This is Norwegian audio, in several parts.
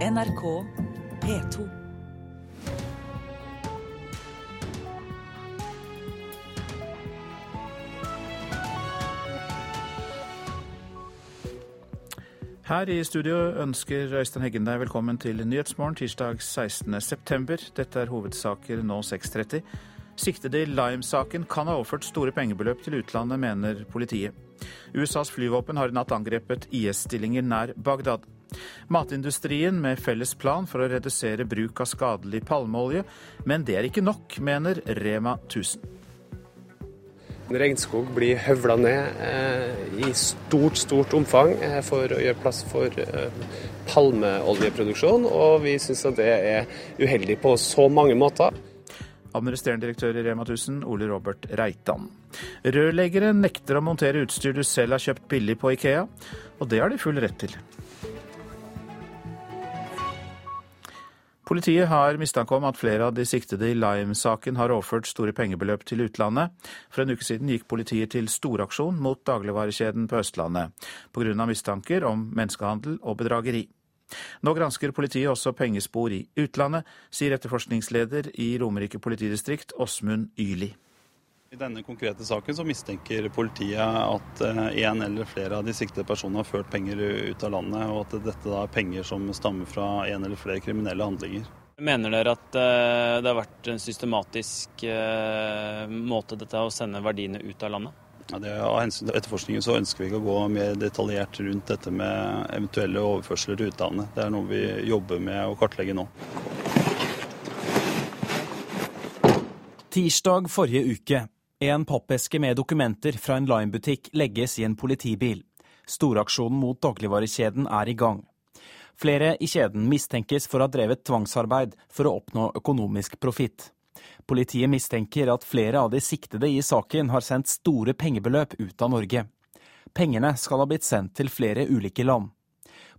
NRK P2. Her i studio ønsker Øystein Heggen deg velkommen til Nyhetsmorgen tirsdag 16.9. Dette er hovedsaker nå 6.30. Siktede i Lime-saken kan ha overført store pengebeløp til utlandet, mener politiet. USAs flyvåpen har i natt angrepet IS-stillinger nær Bagdad. Matindustrien med felles plan for å redusere bruk av skadelig palmeolje, men det er ikke nok, mener Rema 1000. Regnskog blir høvla ned eh, i stort, stort omfang eh, for å gjøre plass for eh, palmeoljeproduksjon, og vi syns at det er uheldig på så mange måter. Administrerende direktør i Rema 1000, Ole Robert Reitan. Rørleggere nekter å montere utstyr du selv har kjøpt billig på Ikea, og det har de full rett til. Politiet har mistanke om at flere av de siktede i Lime-saken har overført store pengebeløp til utlandet. For en uke siden gikk politiet til storaksjon mot dagligvarekjeden på Østlandet, pga. mistanker om menneskehandel og bedrageri. Nå gransker politiet også pengespor i utlandet, sier etterforskningsleder i Romerike politidistrikt, Åsmund Yli. I denne konkrete saken så mistenker politiet at eh, en eller flere av de siktede personene har ført penger ut av landet, og at dette da er penger som stammer fra en eller flere kriminelle handlinger. Mener dere at eh, det har vært en systematisk eh, måte dette å sende verdiene ut av landet? Ja, det, av hensyn til etterforskningen så ønsker vi ikke å gå mer detaljert rundt dette med eventuelle overførsler til utlandet. Det er noe vi jobber med å kartlegge nå. Tirsdag forrige uke en pappeske med dokumenter fra en Lime-butikk legges i en politibil. Storaksjonen mot dagligvarekjeden er i gang. Flere i kjeden mistenkes for å ha drevet tvangsarbeid for å oppnå økonomisk profitt. Politiet mistenker at flere av de siktede i saken har sendt store pengebeløp ut av Norge. Pengene skal ha blitt sendt til flere ulike land.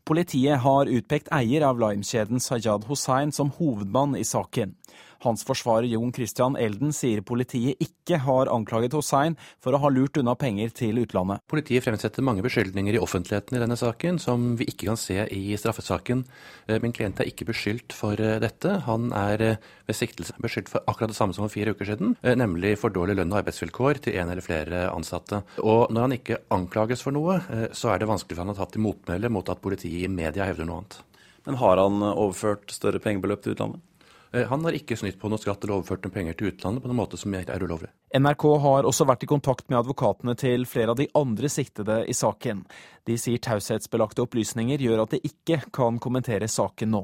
Politiet har utpekt eier av Lime-kjeden Sayad Hussein som hovedmann i saken. Hans forsvarer Jon Christian Elden sier politiet ikke har anklaget Hussein for å ha lurt unna penger til utlandet. Politiet fremsetter mange beskyldninger i offentligheten i denne saken som vi ikke kan se i straffesaken. Eh, min klient er ikke beskyldt for eh, dette. Han er eh, ved siktelse beskyldt for akkurat det samme som for fire uker siden, nemlig for dårlig lønn og arbeidsvilkår til en eller flere ansatte. Og når han ikke anklages for noe, så er det vanskelig for han å ta til motmæle mot at politiet i media hevder noe annet. Men har han overført større pengebeløp til utlandet? Eh, han har ikke snytt på noe skatt eller overført noen penger til utlandet på noen måte som er ulovlig. NRK har også vært i kontakt med advokatene til flere av de andre siktede i saken. De sier taushetsbelagte opplysninger gjør at de ikke kan kommentere saken nå.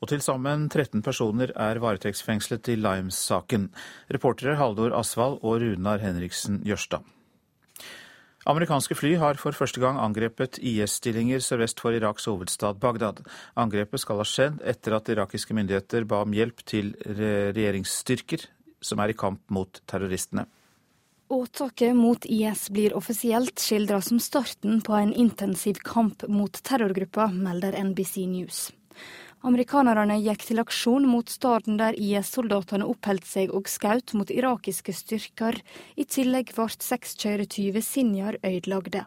Og til sammen 13 personer er varetektsfengslet i Limes-saken. Reportere Haldor Asvald og Runar Henriksen Jørstad. Amerikanske fly har for første gang angrepet IS-stillinger sørvest for Iraks hovedstad Bagdad. Angrepet skal ha skjedd etter at irakiske myndigheter ba om hjelp til regjeringsstyrker som er i kamp mot terroristene. Åtaket mot IS blir offisielt skildra som starten på en intensiv kamp mot terrorgruppa, melder NBC News. Amerikanerne gikk til aksjon mot staden der IS-soldatene oppholdt seg og skjøt mot irakiske styrker. I tillegg ble seks kjøretyver Sinjar ødelagte.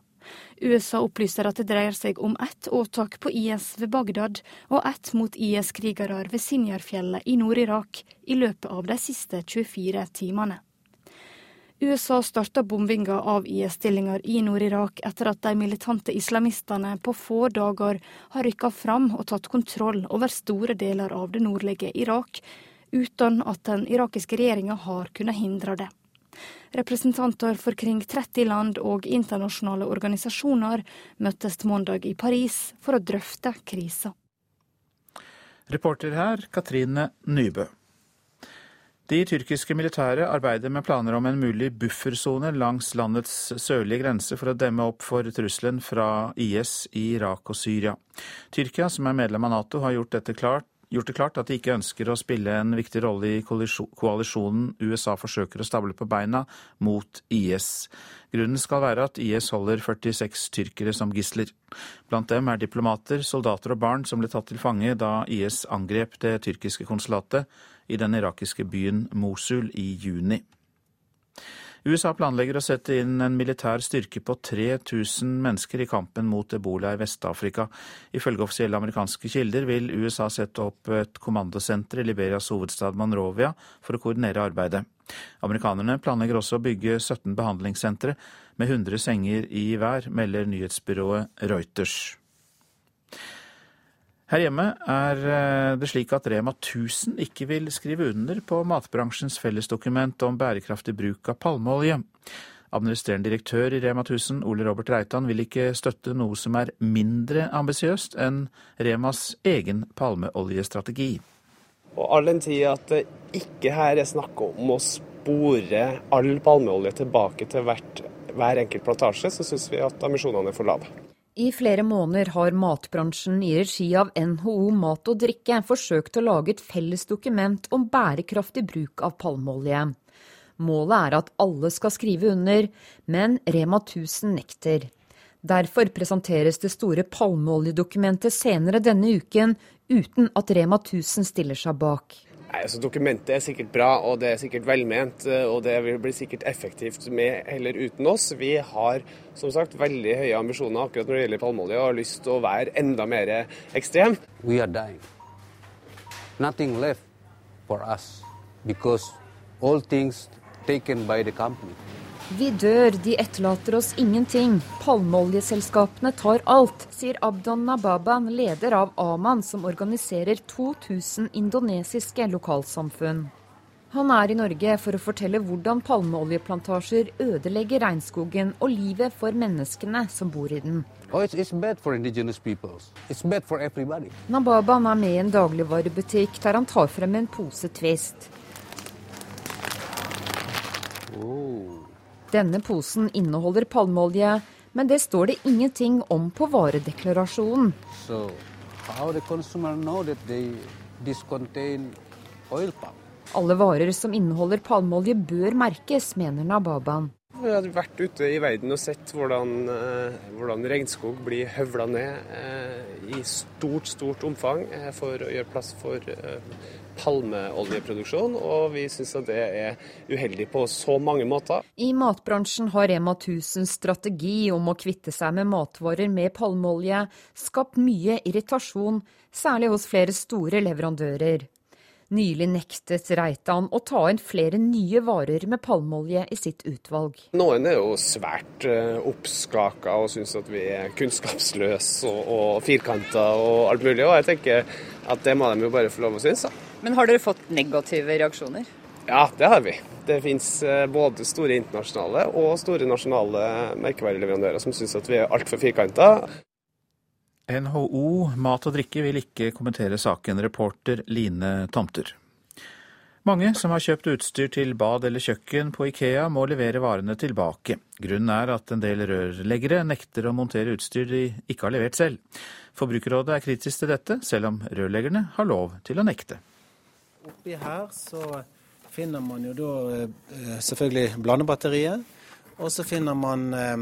USA opplyser at det dreier seg om ett åtak på IS ved Bagdad og ett mot IS-krigere ved Sinjarfjellet i Nord-Irak i løpet av de siste 24 timene. USA starta bombinga av IS-stillinger i Nord-Irak etter at de militante islamistene på få dager har rykka fram og tatt kontroll over store deler av det nordlige Irak, uten at den irakiske regjeringa har kunnet hindre det. Representanter for kring 30 land og internasjonale organisasjoner møttes mandag i Paris for å drøfte krisa. Reporter her Katrine Nybø. De tyrkiske militære arbeider med planer om en mulig buffersone langs landets sørlige grense for å demme opp for trusselen fra IS i Irak og Syria. Tyrkia, som er medlem av Nato, har gjort, klart, gjort det klart at de ikke ønsker å spille en viktig rolle i koalisjonen USA forsøker å stable på beina mot IS. Grunnen skal være at IS holder 46 tyrkere som gisler. Blant dem er diplomater, soldater og barn som ble tatt til fange da IS angrep det tyrkiske konsulatet i den irakiske byen Mosul i juni. USA planlegger å sette inn en militær styrke på 3000 mennesker i kampen mot ebola i Vest-Afrika. Ifølge offisielle amerikanske kilder vil USA sette opp et kommandosenter i Liberias hovedstad Monrovia for å koordinere arbeidet. Amerikanerne planlegger også å bygge 17 behandlingssentre med 100 senger i hver, melder nyhetsbyrået Reuters. Her hjemme er eh, det slik at Rema 1000 ikke vil skrive under på matbransjens fellesdokument om bærekraftig bruk av palmeolje. Administrerende direktør i Rema 1000, Ole Robert Reitan, vil ikke støtte noe som er mindre ambisiøst enn Remas egen palmeoljestrategi. Og all den tid at det ikke her er snakk om å spore all palmeolje tilbake til hvert, hver enkelt plantasje, så syns vi at ambisjonene er for lave. I flere måneder har matbransjen i regi av NHO Mat og Drikke forsøkt å lage et felles dokument om bærekraftig bruk av palmeolje. Målet er at alle skal skrive under, men Rema 1000 nekter. Derfor presenteres det store palmeoljedokumentet senere denne uken, uten at Rema 1000 stiller seg bak. Nei, altså Dokumentet er sikkert bra, og det er sikkert velment, eh, og det vil bli sikkert effektivt med eller uten oss. Vi har som sagt veldig høye ambisjoner akkurat når det gjelder palmeolje, og har lyst til å være enda mer ekstrem. We are dying. Nothing left for us because all things taken by the company. Vi dør, de etterlater oss ingenting. Palmeoljeselskapene tar alt, sier Abdon Nababan, leder av Aman, som organiserer 2000 indonesiske lokalsamfunn. Han er i Norge for å fortelle hvordan palmeoljeplantasjer ødelegger regnskogen og livet for menneskene som bor i den. Oh, it's, it's bad for indigenous peoples. It's bad for everybody. Nababan er med i en dagligvarebutikk der han tar frem en pose Twist. Oh. Denne posen inneholder palmeolje, men det står det ingenting om på varedeklarasjonen. So how the consumer know that they, this contain oil palm? Alle varer som inneholder palmeolje bør merkes, mener Nababan. Vi har vært ute i verden og sett hvordan, eh, hvordan regnskog blir høvla ned eh, i stort, stort omfang eh, for å gjøre plass for palmeoljeproduksjon. Og vi syns at det er uheldig på så mange måter. I matbransjen har Rema 1000 strategi om å kvitte seg med matvarer med palmeolje skapt mye irritasjon, særlig hos flere store leverandører. Nylig nektet Reitan å ta inn flere nye varer med palmeolje i sitt utvalg. Noen er jo svært uh, oppskaka og syns at vi er kunnskapsløse og, og firkanta og alt mulig. Og jeg tenker at det må de jo bare få lov å synes. Da. Men har dere fått negative reaksjoner? Ja, det har vi. Det finnes både store internasjonale og store nasjonale merkevareleverandører som syns at vi er altfor firkanta. NHO Mat og Drikke vil ikke kommentere saken, reporter Line Tomter. Mange som har kjøpt utstyr til bad eller kjøkken på Ikea, må levere varene tilbake. Grunnen er at en del rørleggere nekter å montere utstyr de ikke har levert selv. Forbrukerrådet er kritisk til dette, selv om rørleggerne har lov til å nekte. Oppi her så finner man jo da eh, selvfølgelig blandebatteriet. Og så finner man eh,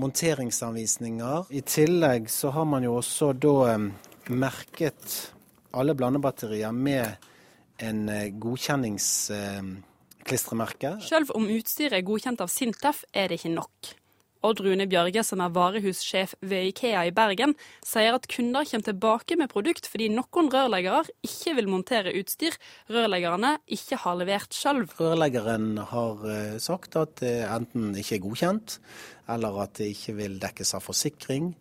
monteringsanvisninger. I tillegg så har man jo også da eh, merket alle blandebatterier med en eh, godkjenningsklistremerke. Selv om utstyret er godkjent av Sintef, er det ikke nok. Odd Rune Bjørge, som er varehussjef ved Ikea i Bergen, sier at kunder kommer tilbake med produkt fordi noen rørleggere ikke vil montere utstyr rørleggerne ikke har levert selv. Rørleggeren har eh, sagt at det enten ikke er godkjent, eller at det ikke vil dekkes av forsikring.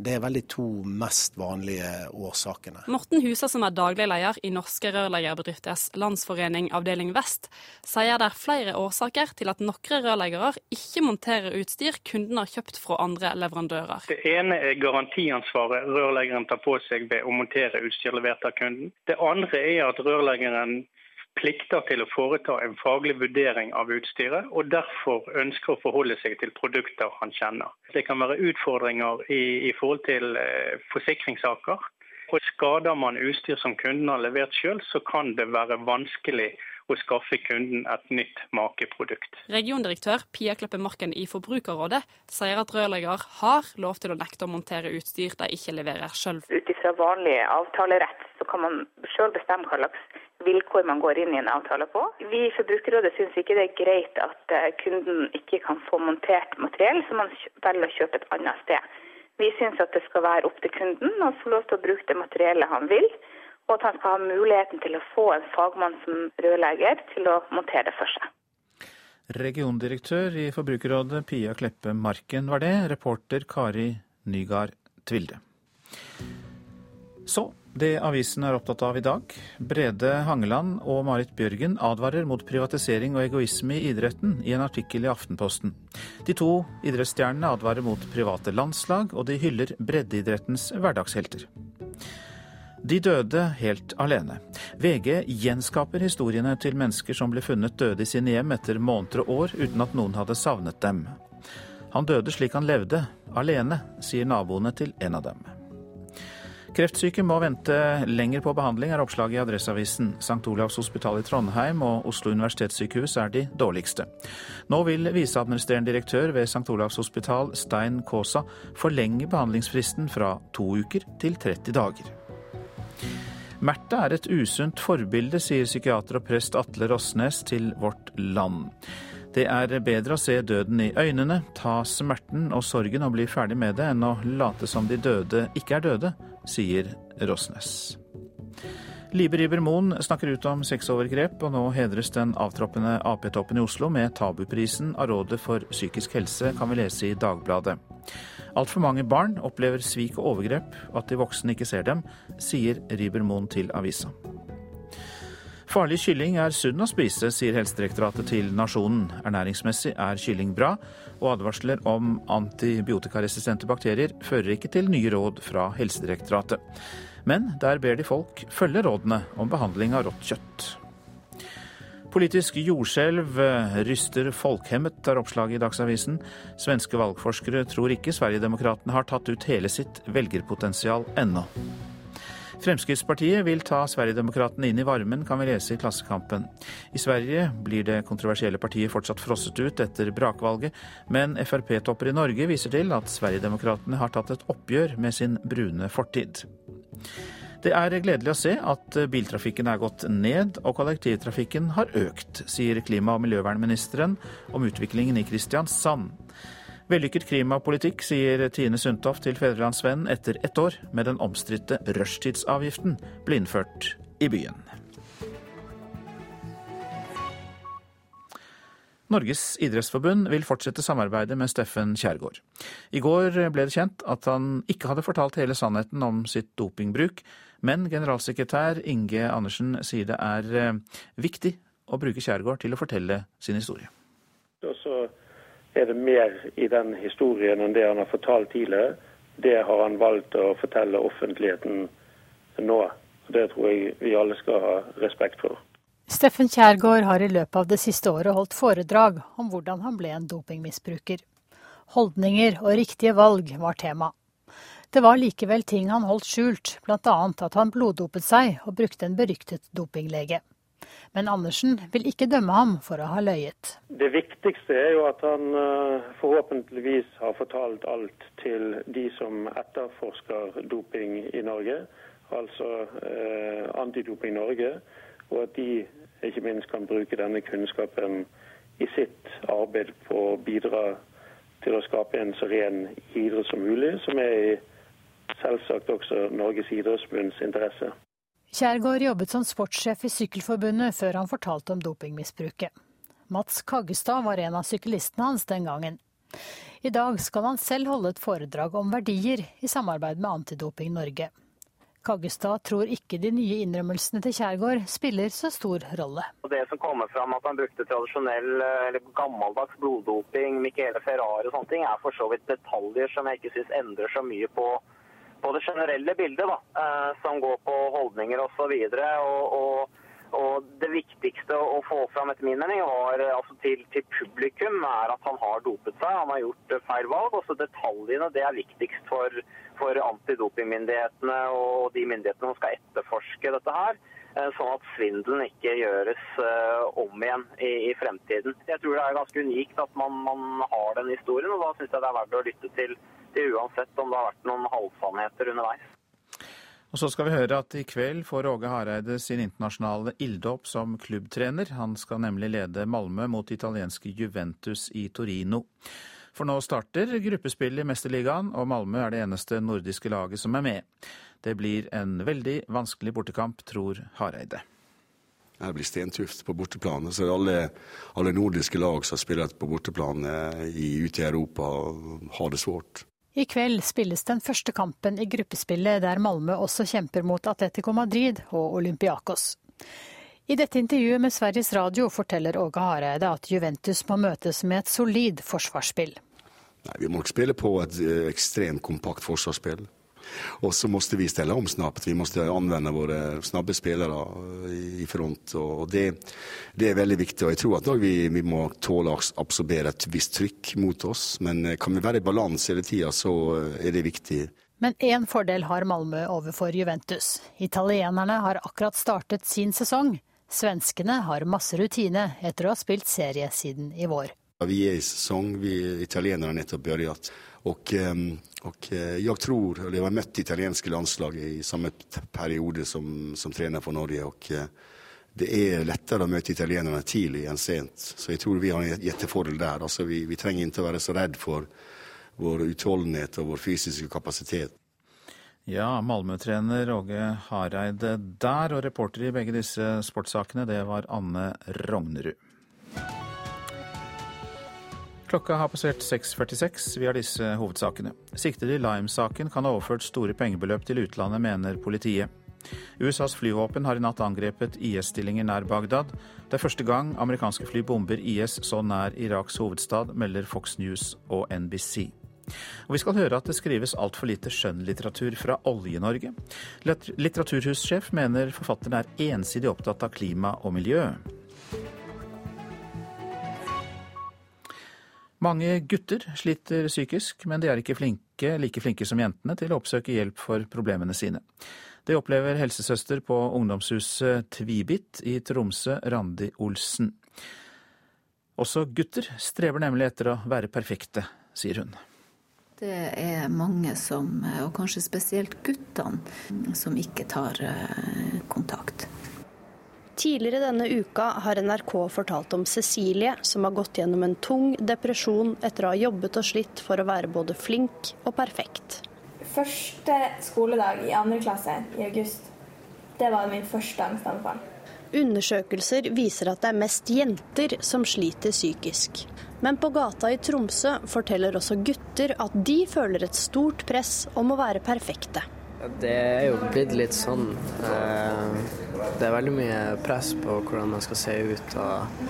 Det er veldig to mest vanlige årsakene. Morten Husa, som er daglig leder i Norske rørleggerbedrifters landsforening avdeling vest, sier det er flere årsaker til at noen rørleggere ikke monterer utstyr kunden har kjøpt fra andre leverandører. Det ene er garantiansvaret rørleggeren tar på seg ved å montere utstyr levert av kunden. Det andre er at rørleggeren plikter til å foreta en faglig vurdering av utstyret, og derfor ønsker å forholde seg til produkter han kjenner. Det kan være utfordringer i, i forhold til eh, forsikringssaker. Og skader man utstyr som kunden har levert sjøl, så kan det være vanskelig å skaffe kunden et nytt makeprodukt. Regiondirektør Pia Kleppe Marken i Forbrukerrådet sier at rørlegger har lov til å nekte å montere utstyr de ikke leverer sjøl. Ut ifra vanlig avtalerett så kan man sjøl bestemme hva slags vilkår man går inn i en avtale på. Vi i Forbrukerrådet syns ikke det er greit at eh, kunden ikke kan få montert materiell som man velger å kjøpe et annet sted. Vi syns at det skal være opp til kunden å få lov til å bruke det materiellet han vil, og at han skal ha muligheten til å få en fagmann som rørlegger til å montere det for seg. Regiondirektør i Forbrukerrådet Pia Kleppe Marken var det, reporter Kari Nygaard Tvilde. Så det avisen er opptatt av i dag. Brede Hangeland og Marit Bjørgen advarer mot privatisering og egoisme i idretten i en artikkel i Aftenposten. De to idrettsstjernene advarer mot private landslag, og de hyller breddeidrettens hverdagshelter. De døde helt alene. VG gjenskaper historiene til mennesker som ble funnet døde i sine hjem etter måneder og år uten at noen hadde savnet dem. Han døde slik han levde, alene, sier naboene til en av dem. Kreftsyke må vente lenger på behandling, er oppslaget i Adresseavisen. St. Olavs hospital i Trondheim og Oslo universitetssykehus er de dårligste. Nå vil viseadministrerende direktør ved St. Olavs hospital, Stein Kaasa, forlenge behandlingsfristen fra to uker til 30 dager. Märtha er et usunt forbilde, sier psykiater og prest Atle Rosnes til Vårt Land. Det er bedre å se døden i øynene, ta smerten og sorgen og bli ferdig med det, enn å late som de døde ikke er døde, sier Rossnes. Libe Riiber Moen snakker ut om sexovergrep, og nå hedres den avtroppende Ap-toppen i Oslo med Tabuprisen av Rådet for psykisk helse, kan vi lese i Dagbladet. Altfor mange barn opplever svik og overgrep, og at de voksne ikke ser dem, sier Riiber Moen til avisa. Farlig kylling er sunn å spise, sier Helsedirektoratet til Nasjonen. Ernæringsmessig er kylling bra, og advarsler om antibiotikaresistente bakterier fører ikke til nye råd fra Helsedirektoratet. Men der ber de folk følge rådene om behandling av rått kjøtt. Politisk jordskjelv eh, ryster folkhemmet, er oppslaget i Dagsavisen. Svenske valgforskere tror ikke Sverigedemokraterna har tatt ut hele sitt velgerpotensial ennå. Fremskrittspartiet vil ta Sverigedemokraterna inn i varmen, kan vi lese i Klassekampen. I Sverige blir det kontroversielle partiet fortsatt frosset ut etter brakvalget, men Frp-topper i Norge viser til at Sverigedemokraterna har tatt et oppgjør med sin brune fortid. Det er gledelig å se at biltrafikken er gått ned og kollektivtrafikken har økt, sier klima- og miljøvernministeren om utviklingen i Kristiansand. Vellykket klimapolitikk, sier Tine Sundtoft til Fedrelandsvennen etter ett år med den omstridte rushtidsavgiften ble innført i byen. Norges idrettsforbund vil fortsette samarbeidet med Steffen Kjærgaard. I går ble det kjent at han ikke hadde fortalt hele sannheten om sitt dopingbruk, men generalsekretær Inge Andersen sier det er eh, viktig å bruke Kjærgaard til å fortelle sin historie. Og så er det mer i den historien enn det han har fortalt tidligere. Det har han valgt å fortelle offentligheten nå. Det tror jeg vi alle skal ha respekt for. Steffen Kjærgaard har i løpet av det siste året holdt foredrag om hvordan han ble en dopingmisbruker. Holdninger og riktige valg var tema. Det var likevel ting han holdt skjult, bl.a. at han bloddopet seg og brukte en beryktet dopinglege. Men Andersen vil ikke dømme ham for å ha løyet. Det viktigste er jo at han eh, forhåpentligvis har fortalt alt til de som etterforsker doping i Norge, altså eh, Antidoping Norge, og at de ikke minst kan bruke denne kunnskapen i sitt arbeid på å bidra til å skape en så ren idrett som mulig, som er i selvsagt også Norges idrettsbunds interesse. Kjærgaard jobbet som sportssjef i Sykkelforbundet før han fortalte om dopingmisbruket. Mats Kaggestad var en av syklistene hans den gangen. I dag skal han selv holde et foredrag om verdier i samarbeid med Antidoping Norge. Kaggestad tror ikke de nye innrømmelsene til Kjærgaard spiller så stor rolle. Det som kommer fram at han brukte tradisjonell eller gammeldags bloddoping, Michele Ferrari og sånne ting, er for så vidt detaljer som jeg ikke syns endrer så mye på, på det generelle bildet, da, eh, som går på holdninger osv. Og, og, og det viktigste å få fram etter min mening var, altså til, til, publikum er at han har dopet seg, han har gjort feil valg. Også detaljene det er viktigst for for antidopingmyndighetene og de myndighetene som skal etterforske dette her. Eh, sånn at svindelen ikke gjøres om igjen i, i, fremtiden. Jeg tror det er ganske unikt at man, man har den historien, og da syns jeg det er verdt å lytte til, til uansett om det har vært noen halvsannheter underveis. Og så skal vi høre at i kveld får Åge Hareide sin internasjonale ilddåp som klubbtrener. Han skal nemlig lede Malmö mot italienske Juventus i Torino. For nå starter gruppespillet i Mesterligaen, og Malmö er det eneste nordiske laget som er med. Det blir en veldig vanskelig bortekamp, tror Hareide. Det blir stentøft på borteplan. Så alle, alle nordiske lag som har spilt på borteplan eh, ute i Europa, har det svårt. I kveld spilles den første kampen i gruppespillet der Malmö også kjemper mot Atletico Madrid og Olympiakos. I dette intervjuet med Sveriges Radio forteller Åge Hareide at Juventus må møtes med et solid forsvarsspill. Nei, vi må ikke spille på et eh, ekstremt kompakt forsvarsspill. Og så måste vi ställa om snabbt. Vi måste anvende våre snabbe spillere i front. og det, det, er veldig viktig. og Jeg tror at vi, vi må tåle å absorbere et visst trykk mot oss. Men eh, kan vi være i balanse hele tida, så eh, er det viktig. Men én fordel har Malmö overfor Juventus. Italienerne har akkurat startet sin sesong. Svenskene har masse rutine etter å ha spilt serie siden i vår. Vi er i sesong, vi italienere har nettopp begynt. Og, og, eh, tror, eller jeg har mött italienske landslag i samme periode som, som trener for Norge. og eh, det er lettere å møte italienerne tidlig enn sent. Så jeg tror vi har en jettefordel der. Altså, vi, vi trenger ikke å være så redd for vår utholdenhet og vår fysiske kapasitet. Ja, Malmö-trener Åge Hareide der, og reporter i begge disse sportssakene, det var Anne Rognerud. Klokka har passert 6.46. Vi har disse hovedsakene. Siktede i Lime-saken kan ha overført store pengebeløp til utlandet, mener politiet. USAs flyvåpen har i natt angrepet IS-stillinger nær Bagdad. Det er første gang amerikanske fly bomber IS så nær Iraks hovedstad, melder Fox News og NBC. Og vi skal høre at det skrives altfor lite skjønnlitteratur fra Olje-Norge. Litteraturhussjef mener forfatterne er ensidig opptatt av klima og miljø. Mange gutter sliter psykisk, men de er ikke flinke, like flinke som jentene til å oppsøke hjelp for problemene sine. Det opplever helsesøster på ungdomshuset Tvibit i Tromsø, Randi Olsen. Også gutter strever nemlig etter å være perfekte, sier hun. Det er mange som, og kanskje spesielt guttene, som ikke tar eh, kontakt. Tidligere denne uka har NRK fortalt om Cecilie, som har gått gjennom en tung depresjon etter å ha jobbet og slitt for å være både flink og perfekt. Første skoledag i andre klasse i august, det var min første angstanfall. Undersøkelser viser at det er mest jenter som sliter psykisk. Men på gata i Tromsø forteller også gutter at de føler et stort press om å være perfekte. Det er jo blitt litt sånn. Eh, det er veldig mye press på hvordan man skal se ut, og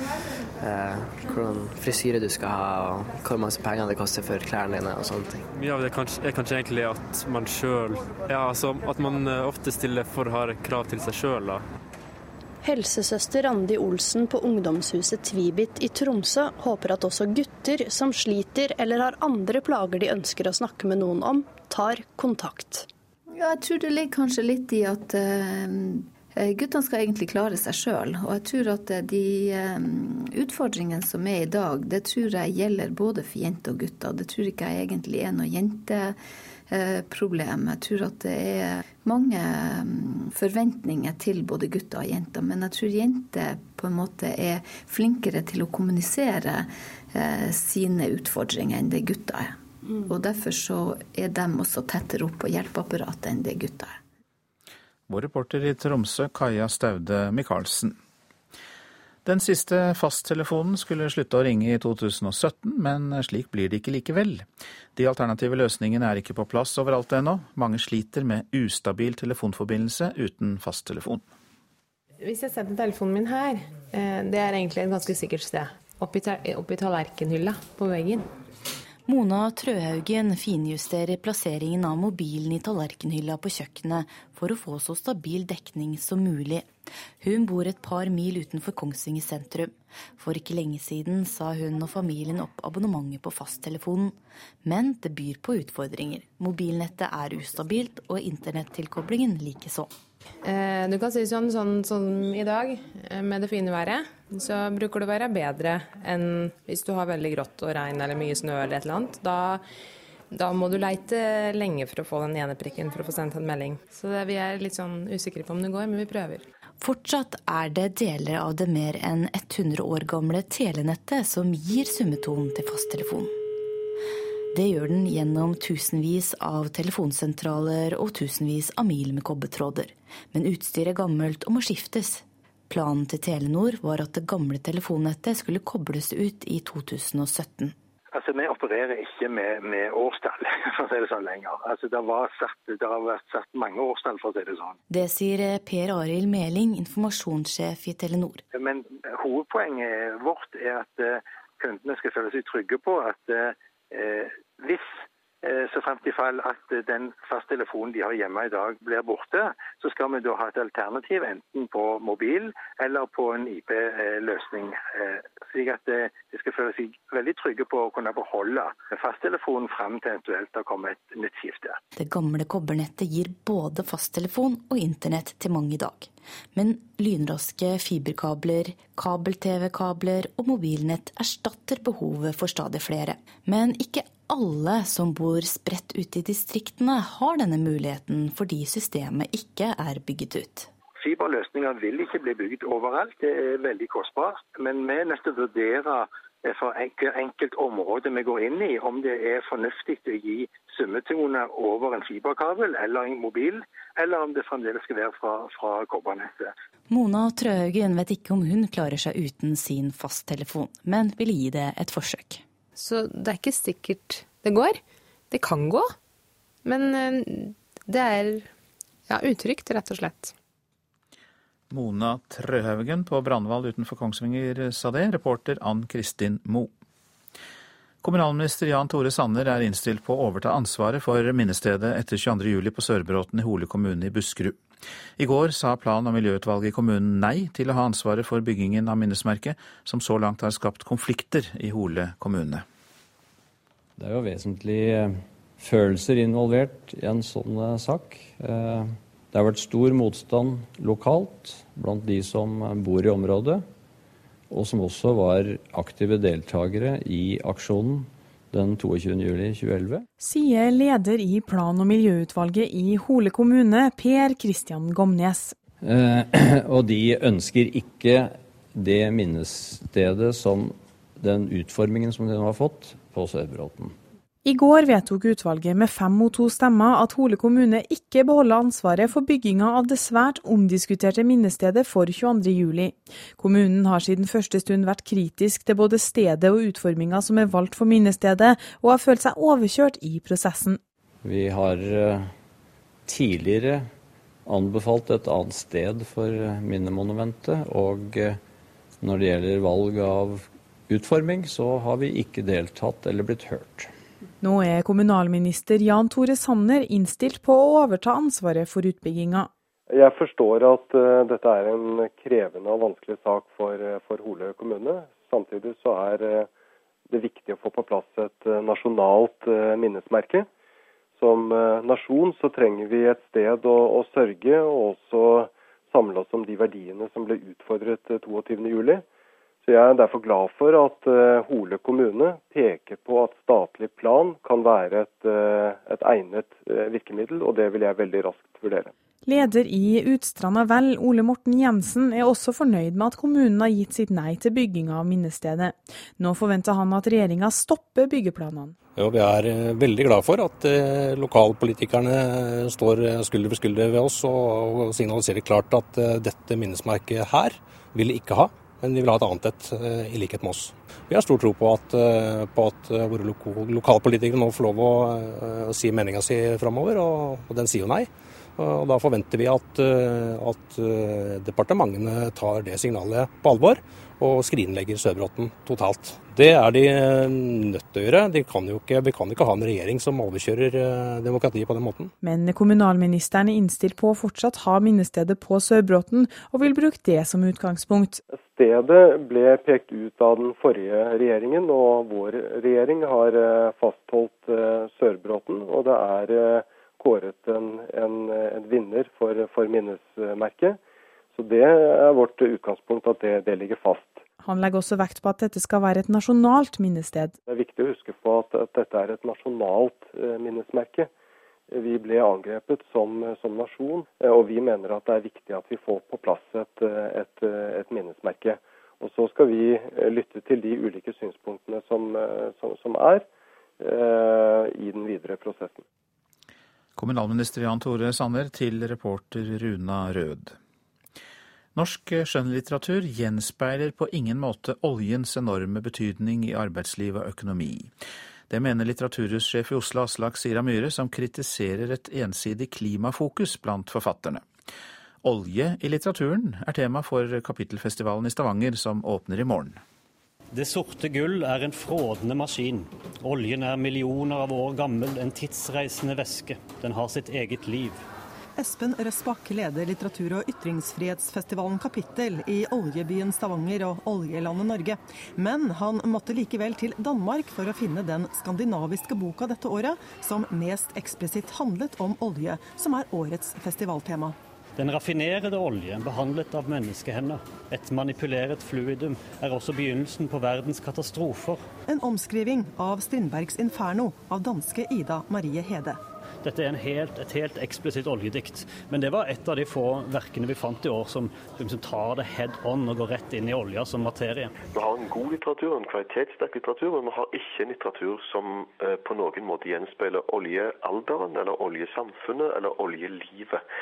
eh, hvordan frisyre du skal ha, og hvor masse penger det koster for klærne dine og sånne ting. Mye av det er kanskje, er kanskje egentlig at man sjøl Ja, altså at man eh, ofte stiller for harde krav til seg sjøl, da. Helsesøster Randi Olsen på ungdomshuset Tvibit i Tromsø håper at også gutter som sliter eller har andre plager de ønsker å snakke med noen om, tar kontakt. Ja, jeg tror det ligger kanskje litt i at uh, guttene skal egentlig klare seg sjøl. Og jeg tror at eh, de utfordringene som er i dag, det tror jeg gjelder både for jenter og gutter. Det tror ikke jeg egentlig er noe jenteproblem. Jeg tror at det er mange forventninger til både gutter og jenter. Men jeg tror jenter på en måte er flinkere til å kommunisere sine utfordringer enn det gutter er. Mm. Og Derfor så er de også tettere opp på hjelpeapparatet enn det gutta er. Vår reporter i Tromsø, Kaja Staude Michaelsen. Den siste fasttelefonen skulle slutte å ringe i 2017, men slik blir det ikke likevel. De alternative løsningene er ikke på plass overalt ennå. Mange sliter med ustabil telefonforbindelse uten fasttelefon. Hvis jeg setter telefonen min her, eh, det er egentlig et ganske sikkert sted. Oppi, oppi tallerkenhylla på veggen. Mona Trøhaugen finjusterer plasseringen av mobilen i tallerkenhylla på kjøkkenet for å få så stabil dekning som mulig. Hun bor et par mil utenfor Kongsvinger sentrum. For ikke lenge siden sa hun og familien opp abonnementet på fasttelefonen. Men det byr på utfordringer. Mobilnettet er ustabilt, og internettilkoblingen likeså. Eh, du kan si sånn, sånn som sånn i dag, eh, med det fine været, så bruker det å være bedre enn hvis du har veldig grått og regn eller mye snø eller et eller annet. Da Da må du leite lenge for å få den ene prikken for å få sendt en melding. Så vi er litt sånn usikre på om det går, men vi prøver. Fortsatt er det deler av det mer enn 100 år gamle telenettet som gir summetonen til fasttelefon. Det gjør den gjennom tusenvis av telefonsentraler og tusenvis av mil med kobbertråder. Men utstyret er gammelt og må skiftes. Planen til Telenor var at det gamle telefonnettet skulle kobles ut i 2017. Altså, Vi opererer ikke med, med årstall, for å si det sånn lenger. Altså, det, satt, det, har vært satt mange årstall, for å si det sånn. Det sier Per Arild Meling, informasjonssjef i Telenor. Men hovedpoenget vårt er at uh, kundene skal føle seg trygge på at Eh, hvis eh, så fremt i fall at den fasttelefonen de har hjemme i dag blir borte, så skal vi da ha et alternativ enten på mobil eller på en IP-løsning. Eh, slik at de skal føle seg veldig trygge på å kunne beholde fasttelefonen frem til eventuelt det kommer et nytt skifte. Det gamle kobbernettet gir både fasttelefon og internett til mange i dag. Men lynraske fiberkabler, kabel-TV-kabler og mobilnett erstatter behovet for stadig flere. Men ikke alle som bor spredt ute i distriktene har denne muligheten fordi systemet ikke er bygget ut. Fiberløsninger vil ikke bli bygd overalt, det er veldig kostbart. Men vi er nødt til å vurdere for enkelt område vi går inn i, om det er fornuftig å gi summetone over en fiberkabel eller en mobil, eller om det fremdeles skal være fra, fra kobbernettet. Mona Trøhaugen vet ikke om hun klarer seg uten sin fasttelefon, men vil gi det et forsøk. Så det er ikke sikkert det går. Det kan gå, men eh, det er ja, utrygt, rett og slett. Mona Trøhaugen på Brandval utenfor Kongsvinger sa det, reporter Ann Kristin Moe. Kommunalminister Jan Tore Sanner er innstilt på å overta ansvaret for minnestedet etter 22.07 på Sørbråten i Hole kommune i Buskerud. I går sa plan- og miljøutvalget i kommunen nei til å ha ansvaret for byggingen av minnesmerket, som så langt har skapt konflikter i Hole kommune. Det er jo vesentlige følelser involvert i en sånn eh, sak. Det har vært stor motstand lokalt blant de som bor i området, og som også var aktive deltakere i aksjonen den 22.07.2011. Sier leder i plan- og miljøutvalget i Hole kommune, Per Kristian Gomnes. Eh, og de ønsker ikke det minnestedet som den utformingen som den har fått på Sørbråten. I går vedtok utvalget med fem mot to stemmer at Hole kommune ikke beholder ansvaret for bygginga av det svært omdiskuterte minnestedet for 22.07. Kommunen har siden første stund vært kritisk til både stedet og utforminga som er valgt for minnestedet, og har følt seg overkjørt i prosessen. Vi har eh, tidligere anbefalt et annet sted for minnemonumentet, og eh, når det gjelder valg av utforming, så har vi ikke deltatt eller blitt hørt. Nå er kommunalminister Jan Tore Sanner innstilt på å overta ansvaret for utbygginga. Jeg forstår at uh, dette er en krevende og vanskelig sak for, uh, for Hole kommune. Samtidig så er uh, det viktig å få på plass et nasjonalt minnesmerke. Som nasjon så trenger vi et sted å, å sørge og også samle oss om de verdiene som ble utfordret 22.07. Så Jeg er derfor glad for at uh, Hole kommune peker på at statlig plan kan være et, uh, et egnet uh, virkemiddel, og det vil jeg veldig raskt vurdere. Leder i Utstranda Vel, Ole Morten Jensen, er også fornøyd med at kommunen har gitt sitt nei til bygginga av minnestedet. Nå forventer han at regjeringa stopper byggeplanene. Ja, vi er veldig glad for at lokalpolitikerne står skulder ved skulder ved oss og signaliserer klart at dette minnesmerket her vil de ikke ha men de vil ha et annet et eh, i likhet med oss. Vi har stor tro på at, eh, på at våre våre lokalpolitikere nå får lov å, å si meninga si framover, og, og, den sier jo nei. Og Da forventer vi at, at departementene tar det signalet på alvor og skrinlegger Sørbråten totalt. Det er de nødt til å gjøre. De kan ikke, vi kan ikke ha en regjering som overkjører demokratiet på den måten. Men kommunalministeren er innstilt på å fortsatt ha minnestedet på Sørbråten, og vil bruke det som utgangspunkt. Stedet ble pekt ut av den forrige regjeringen, og vår regjering har eh, fastholdt eh, Sørbråten. Og det er eh, kåret en, en, en vinner for, for, minnesmerket. Så det er vårt utgangspunkt, at det, det ligger fast. Han legger også vekt på at dette skal være et nasjonalt minnested. Det er viktig å huske på at, at dette er et nasjonalt eh, minnesmerke. Vi ble angrepet som, som, nasjon, eh, og vi mener at det er viktig at vi får på plass et, et, et minnesmerke. Og Så skal vi lytte til de ulike synspunktene som, som, som er eh, i den videre prosessen. Kommunalminister Jan Tore Sanner til reporter Runa Rød. Norsk skjønnlitteratur gjenspeiler på ingen måte oljens enorme betydning i arbeidsliv og økonomi. Det mener litteraturhussjef i Oslo Aslak Sira Myhre, som kritiserer et ensidig klimafokus blant forfatterne. Olje i litteraturen er tema for kapittelfestivalen i Stavanger, som åpner i morgen. Det sorte gull er en frådende maskin. Oljen er millioner av år gammel, en tidsreisende væske. Den har sitt eget liv. Espen Røsbakk leder litteratur- og ytringsfrihetsfestivalen Kapittel i oljebyen Stavanger og oljelandet Norge. Men han måtte likevel til Danmark for å finne den skandinaviske boka dette året som mest eksplisitt handlet om olje, som er årets festivaltema. Den raffinerede oljen, behandlet av menneskehender, et manipuleret fluidum, er også begynnelsen på verdens katastrofer. En omskriving av Strindbergs 'Inferno' av danske Ida Marie Hede. Dette er helt, et helt eksplisitt oljedikt, men det var et av de få verkene vi fant i år som, som tar det head on og går rett inn i olja som materie. Vi har en god litteratur, en kvalitetssterk litteratur, men vi har ikke en litteratur som eh, på noen måte gjenspeiler oljealderen eller oljesamfunnet eller oljelivet.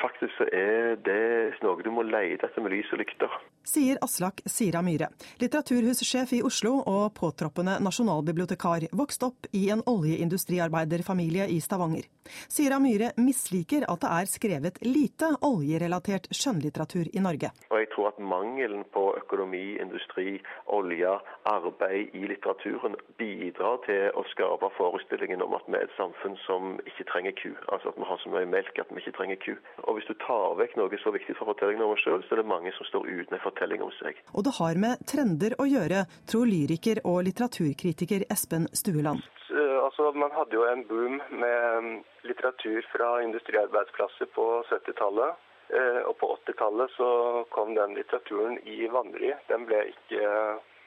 Faktisk så er det noe du må lete etter med lys og lykter. Sier Aslak Sira Myhre, litteraturhussjef i Oslo og påtroppende nasjonalbibliotekar, vokst opp i en oljeindustriarbeiderfamilie i Stavanger. Sira Myhre misliker at det er skrevet lite oljerelatert skjønnlitteratur i Norge. Og jeg tror at mangelen på økonomi, industri, olje, arbeid i litteraturen bidrar til å skape forestillingen om at vi er et samfunn som ikke trenger ku. Altså at vi har så mye melk at vi ikke trenger ku. Og hvis du tar vekk noe så viktig for fortellingen om oss sjøl, så er det mange som står uten en fortelling om seg. Og det har med trender å gjøre, tror lyriker og litteraturkritiker Espen Stueland. Eh, altså, man hadde jo en boom med mm, litteratur fra industriarbeidsplasser på 70-tallet. Eh, og på 80-tallet så kom den litteraturen i vanry. Den ble ikke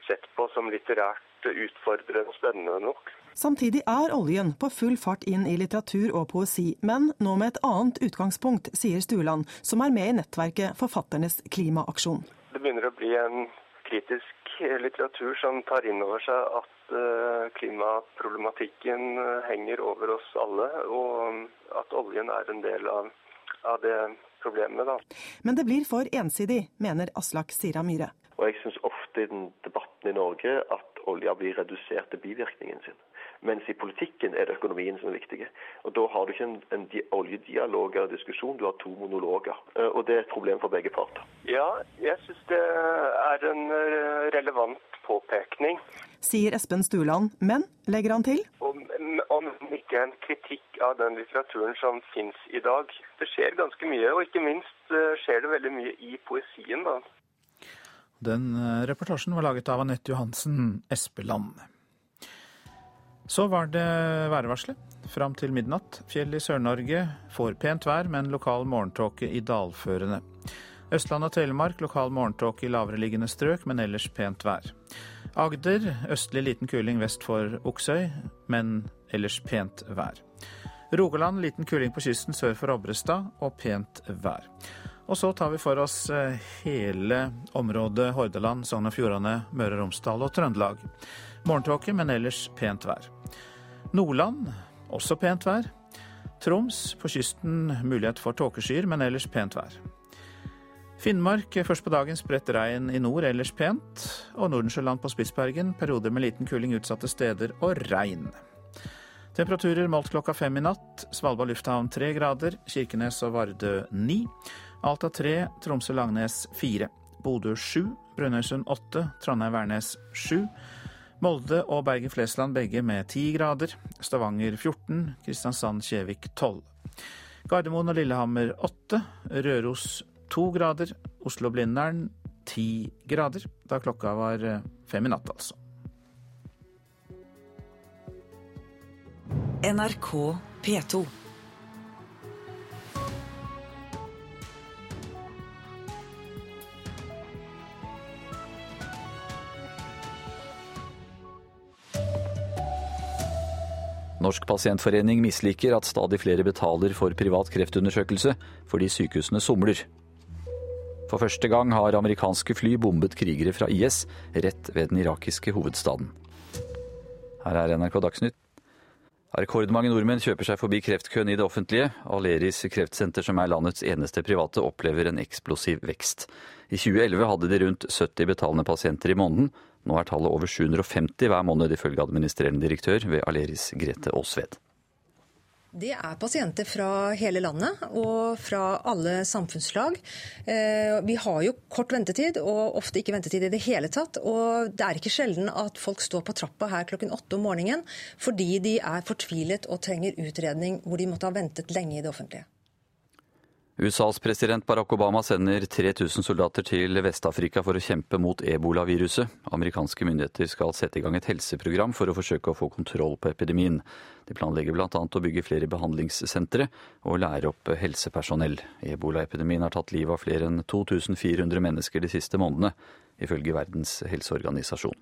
sett på som litterært utfordrende og spennende nok. Samtidig er oljen på full fart inn i litteratur og poesi, men nå med et annet utgangspunkt, sier Stueland, som er med i nettverket Forfatternes klimaaksjon. Det begynner å bli en kritisk litteratur som tar inn over seg at eh, klimaproblematikken eh, henger over oss alle, og at oljen er en del av, av det problemet. Da. Men det blir for ensidig, mener Aslak Sira Myhre. Og jeg syns ofte i den debatten i Norge at olja blir redusert til bivirkningen sin. Mens i politikken er det økonomien som er viktig. Og Da har du ikke en, en oljedialog eller diskusjon, du har to monologer. Eh, og Det er et problem for begge parter. Ja, jeg syns det er en eh, relevant påpekning. Sier Espen Stuland, men legger han til? Om, om ikke en kritikk av den litteraturen som finnes i dag. Det skjer ganske mye, og ikke minst eh, skjer det veldig mye i poesien. da. Den reportasjen var laget av Anette Johansen Espeland. Så var det værvarselet. Fram til midnatt. Fjell i Sør-Norge får pent vær, men lokal morgentåke i dalførene. Østland og Telemark lokal morgentåke i lavereliggende strøk, men ellers pent vær. Agder østlig liten kuling vest for Oksøy, men ellers pent vær. Rogaland liten kuling på kysten sør for Obrestad og pent vær. Og så tar vi for oss eh, hele området Hordaland, Sogn og Fjordane, Møre og Romsdal og Trøndelag. Morgentåke, men ellers pent vær. Nordland også pent vær. Troms på kysten mulighet for tåkeskyer, men ellers pent vær. Finnmark først på dagen spredt regn i nord, ellers pent. Og Nordensjøland på Spitsbergen perioder med liten kuling utsatte steder og regn. Temperaturer målt klokka fem i natt. Svalbard lufthavn tre grader. Kirkenes og Vardø ni. Alta 3, Tromsø-Langnes 4. Bodø 7, Brønnøysund 8, Trondheim-Værnes 7. Molde og Bergen-Flesland begge med 10 grader. Stavanger 14, Kristiansand-Kjevik 12. Gardermoen og Lillehammer 8, Røros 2 grader, Oslo-Blindern 10 grader. Da klokka var eh, fem i natt, altså. NRK P2. Norsk pasientforening misliker at stadig flere betaler for privat kreftundersøkelse fordi sykehusene somler. For første gang har amerikanske fly bombet krigere fra IS rett ved den irakiske hovedstaden. Her er NRK Dagsnytt. Rekordmange nordmenn kjøper seg forbi kreftkøen i det offentlige. Aleris kreftsenter, som er landets eneste private, opplever en eksplosiv vekst. I 2011 hadde de rundt 70 betalende pasienter i måneden. Nå er tallet over 750 hver måned, ifølge administrerende direktør ved Aleris, Grete Aasved. Det er pasienter fra hele landet og fra alle samfunnslag. Eh, vi har jo kort ventetid, og ofte ikke ventetid i det hele tatt. Og det er ikke sjelden at folk står på trappa her klokken åtte om morgenen fordi de er fortvilet og trenger utredning hvor de måtte ha ventet lenge i det offentlige. USAs president Barack Obama sender 3000 soldater til Vest-Afrika for å kjempe mot ebolaviruset. Amerikanske myndigheter skal sette i gang et helseprogram for å forsøke å få kontroll på epidemien. De planlegger bl.a. å bygge flere behandlingssentre og lære opp helsepersonell. Ebolaepidemien har tatt livet av flere enn 2400 mennesker de siste månedene, ifølge Verdens helseorganisasjon.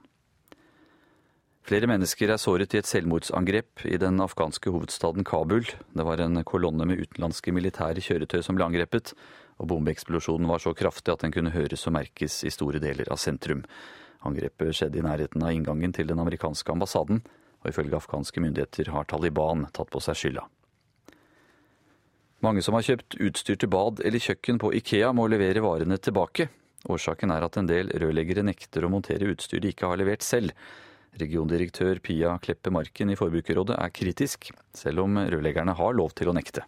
Flere mennesker er såret i et selvmordsangrep i den afghanske hovedstaden Kabul. Det var en kolonne med utenlandske militære kjøretøy som ble angrepet, og bombeeksplosjonen var så kraftig at den kunne høres og merkes i store deler av sentrum. Angrepet skjedde i nærheten av inngangen til den amerikanske ambassaden, og ifølge afghanske myndigheter har Taliban tatt på seg skylda. Mange som har kjøpt utstyr til bad eller kjøkken på Ikea, må levere varene tilbake. Årsaken er at en del rørleggere nekter å montere utstyr de ikke har levert selv. Regiondirektør Pia Kleppe Marken i Forbrukerrådet er kritisk, selv om rørleggerne har lov til å nekte.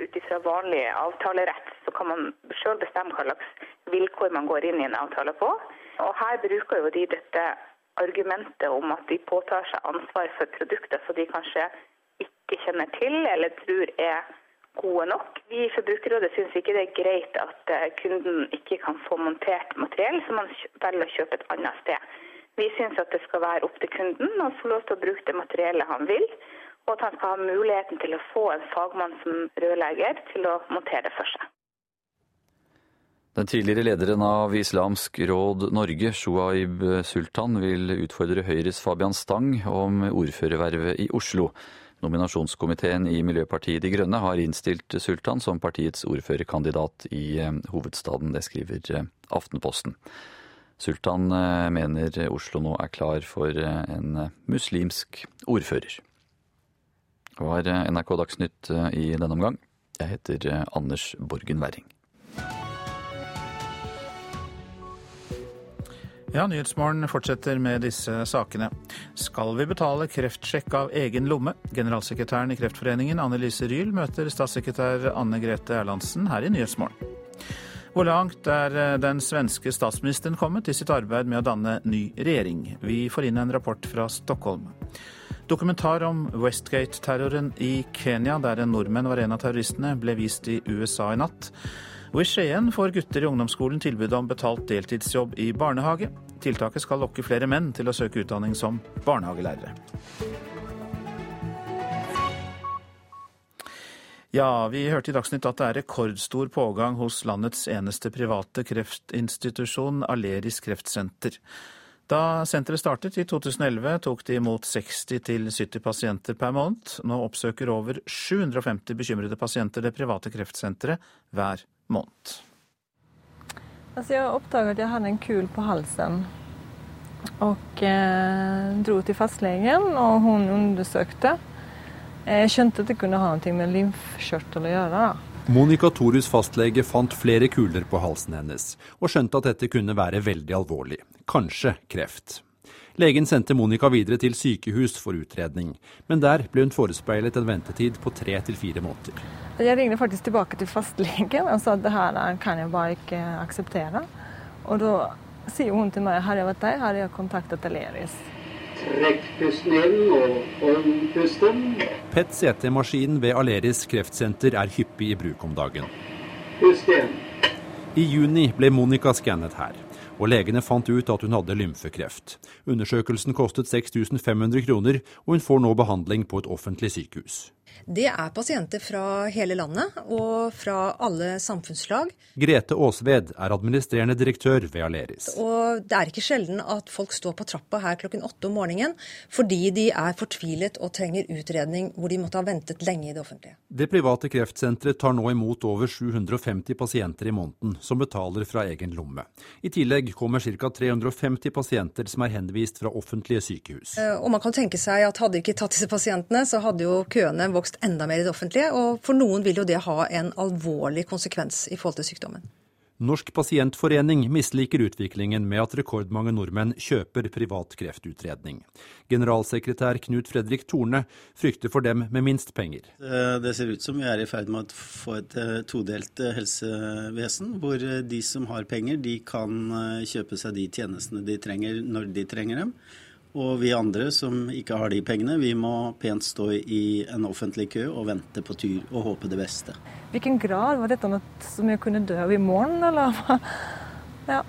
Ut ifra vanlig avtalerett så kan man sjøl bestemme hva slags vilkår man går inn i en avtale på. Og Her bruker jo de dette argumentet om at de påtar seg ansvar for produkter som de kanskje ikke kjenner til eller tror er gode nok. Vi i Forbrukerrådet syns ikke det er greit at eh, kunden ikke kan få montert materiell som man velger å kjøpe et annet sted. Vi syns at det skal være opp til kunden å få lov til å bruke det materiellet han vil, og at han skal ha muligheten til å få en fagmann som rørlegger til å montere det for seg. Den tidligere lederen av Islamsk råd Norge, Shuaib Sultan, vil utfordre Høyres Fabian Stang om ordførervervet i Oslo. Nominasjonskomiteen i Miljøpartiet De Grønne har innstilt Sultan som partiets ordførerkandidat i eh, hovedstaden. Det skriver eh, Aftenposten. Sultan eh, mener Oslo nå er klar for eh, en eh, muslimsk ordfører. Det var NRK Dagsnytt i denne omgang. Jeg heter Anders Borgen Werring. Ja, Nyhetsmorgen fortsetter med disse sakene. Skal vi betale kreftsjekk av egen lomme? Generalsekretæren i Kreftforeningen, Anne Lise Ryel møter statssekretær Anne Grete Erlandsen her i Nyhetsmorgen. Hvor langt er eh, den svenske statsministeren kommet i sitt arbeid med å danne ny regjering? Vi får inn en rapport fra Stockholm. Dokumentar om Westgate-terroren i Kenya, der en nordmenn var en av terroristene, ble vist i USA i natt. Og i Skien får gutter i ungdomsskolen tilbud om betalt deltidsjobb i barnehage. Tiltaket skal lokke flere menn til å søke utdanning som barnehagelærere. Ja, vi hørte i Dagsnytt at det er rekordstor pågang hos landets eneste private kreftinstitusjon, Aleris kreftsenter. Da senteret startet i 2011, tok de imot 60-70 pasienter per måned. Nå oppsøker over 750 bekymrede pasienter det private kreftsenteret hver måned. Altså jeg oppdaget at jeg hadde en kul på halsen. Og eh, dro til fastlegen, og hun undersøkte. Jeg skjønte at det kunne ha noe med lymfkjørtel å gjøre. Monica Torus fastlege fant flere kuler på halsen hennes, og skjønte at dette kunne være veldig alvorlig. Kanskje kreft. Legen sendte Monica videre til sykehus for utredning, men der ble hun forespeilet en ventetid på tre til fire måneder. Jeg ringte faktisk tilbake til fastlegen og sa at det her kan jeg bare ikke akseptere. Og da sier hun til meg har jeg vært der, har jeg kontaktet Aleris. Trekk pusten inn og hold pusten. PET-CT-maskinen ved Aleris kreftsenter er hyppig i bruk om dagen. Pust igjen. I juni ble Monica skannet her, og legene fant ut at hun hadde lymfekreft. Undersøkelsen kostet 6500 kroner, og hun får nå behandling på et offentlig sykehus. Det er pasienter fra hele landet og fra alle samfunnslag. Grete Aasved er administrerende direktør ved Aleris. Og det er ikke sjelden at folk står på trappa her klokken åtte om morgenen fordi de er fortvilet og trenger utredning hvor de måtte ha ventet lenge i det offentlige. Det private kreftsenteret tar nå imot over 750 pasienter i måneden, som betaler fra egen lomme. I tillegg kommer ca. 350 pasienter som er henvist fra offentlige sykehus. Eh, og man kan tenke seg at hadde de ikke tatt disse pasientene, så hadde jo køene vokst enda mer i det offentlige. Og for noen vil jo det ha en alvorlig konsekvens i forhold til sykdommen. Norsk pasientforening misliker utviklingen med at rekordmange nordmenn kjøper privat kreftutredning. Generalsekretær Knut Fredrik Torne frykter for dem med minst penger. Eh, det ser ut som vi er i ferd med å få et eh, todelt eh, helsevesen, hvor de som har penger, de kan kjøpe seg de tjenestene de trenger når de trenger dem. Og vi andre som ikke har de pengene, vi må pent stå i en offentlig kø og vente på tur og håpe det beste. Hvilken grad var dette noe som jeg kunne dø av i morgen, eller? ja.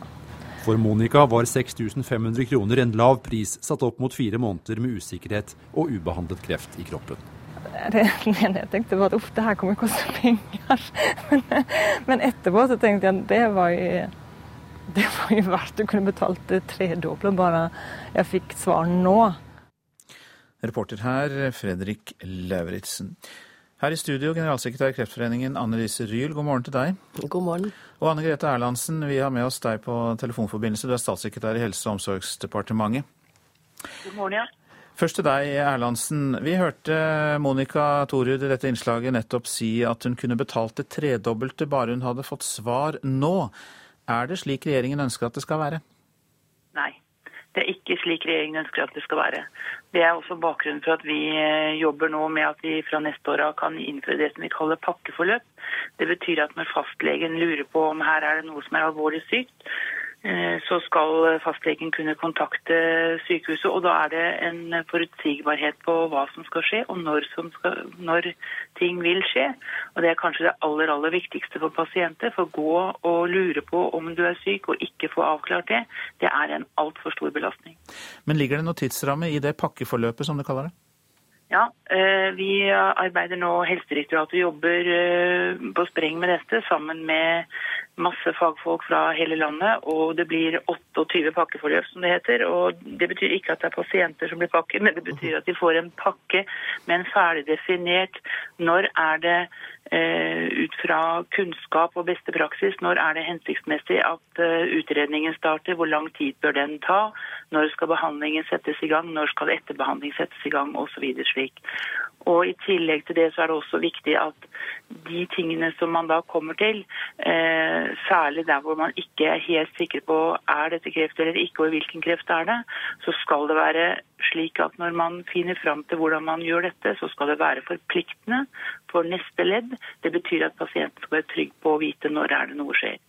For Monica var 6500 kroner en lav pris satt opp mot fire måneder med usikkerhet og ubehandlet kreft i kroppen. Det jeg tenkte var at uff, det her kommer til å koste penger. Men, men etterpå så tenkte jeg at det var jo det var jo verdt å kunne betalt det tredobbelte bare jeg fikk svar nå. Reporter her, Fredrik Lauritzen. Her i studio, generalsekretær i Kreftforeningen Anne Lise Ryel, god morgen til deg. God morgen. Og Anne Grete Erlandsen, vi har med oss deg på telefonforbindelse. Du er statssekretær i Helse- og omsorgsdepartementet. God morgen, ja. Først til deg, Erlandsen. Vi hørte Monica Torud i dette innslaget nettopp si at hun kunne betalt det tredobbelte bare hun hadde fått svar nå. Er det slik regjeringen ønsker at det skal være? Nei, det er ikke slik regjeringen ønsker at det skal være. Det er også bakgrunnen for at vi eh, jobber nå med at vi fra neste år av kan innføre det som vi kaller pakkeforløp. Det betyr at når fastlegen lurer på om her er det noe som er alvorlig sykt, så skal fastlegen kunne kontakte sykehuset. og Da er det en forutsigbarhet på hva som skal skje, og når, skal, når, ting vil skje. Og Det er kanskje det aller aller viktigste for pasienter. For å gå og lure på om du er syk og ikke få avklart det, det er en altfor stor belastning. Men ligger det noe tidsramme i det pakkeforløpet, som du kaller det? Ja, eh, vi arbeider nå, Helsedirektoratet jobber eh, på spreng med dette sammen med masse fagfolk fra hele landet, og det blir 28 pakkeforløp, som det heter. Og det betyr ikke at det er pasienter som blir pakket, men det betyr at de får en pakke med en ferdig definert når er det eh, ut fra kunnskap og beste praksis, når er det hensiktsmessig at eh, utredningen starter, hvor lang tid bør den ta, når skal behandlingen settes i gang, når skal etterbehandling settes i gang osv. slik. Og I tillegg til det så er det også viktig at de tingene som man da kommer til, eh, særlig der hvor man ikke er helt sikker på er dette kreft eller ikke, og hvilken kreft er det, så skal det være slik at når man finner fram til hvordan man gjør dette, så skal det være forpliktende for neste ledd. Det betyr at pasienten skal være trygg på å vite når er det noe skjer.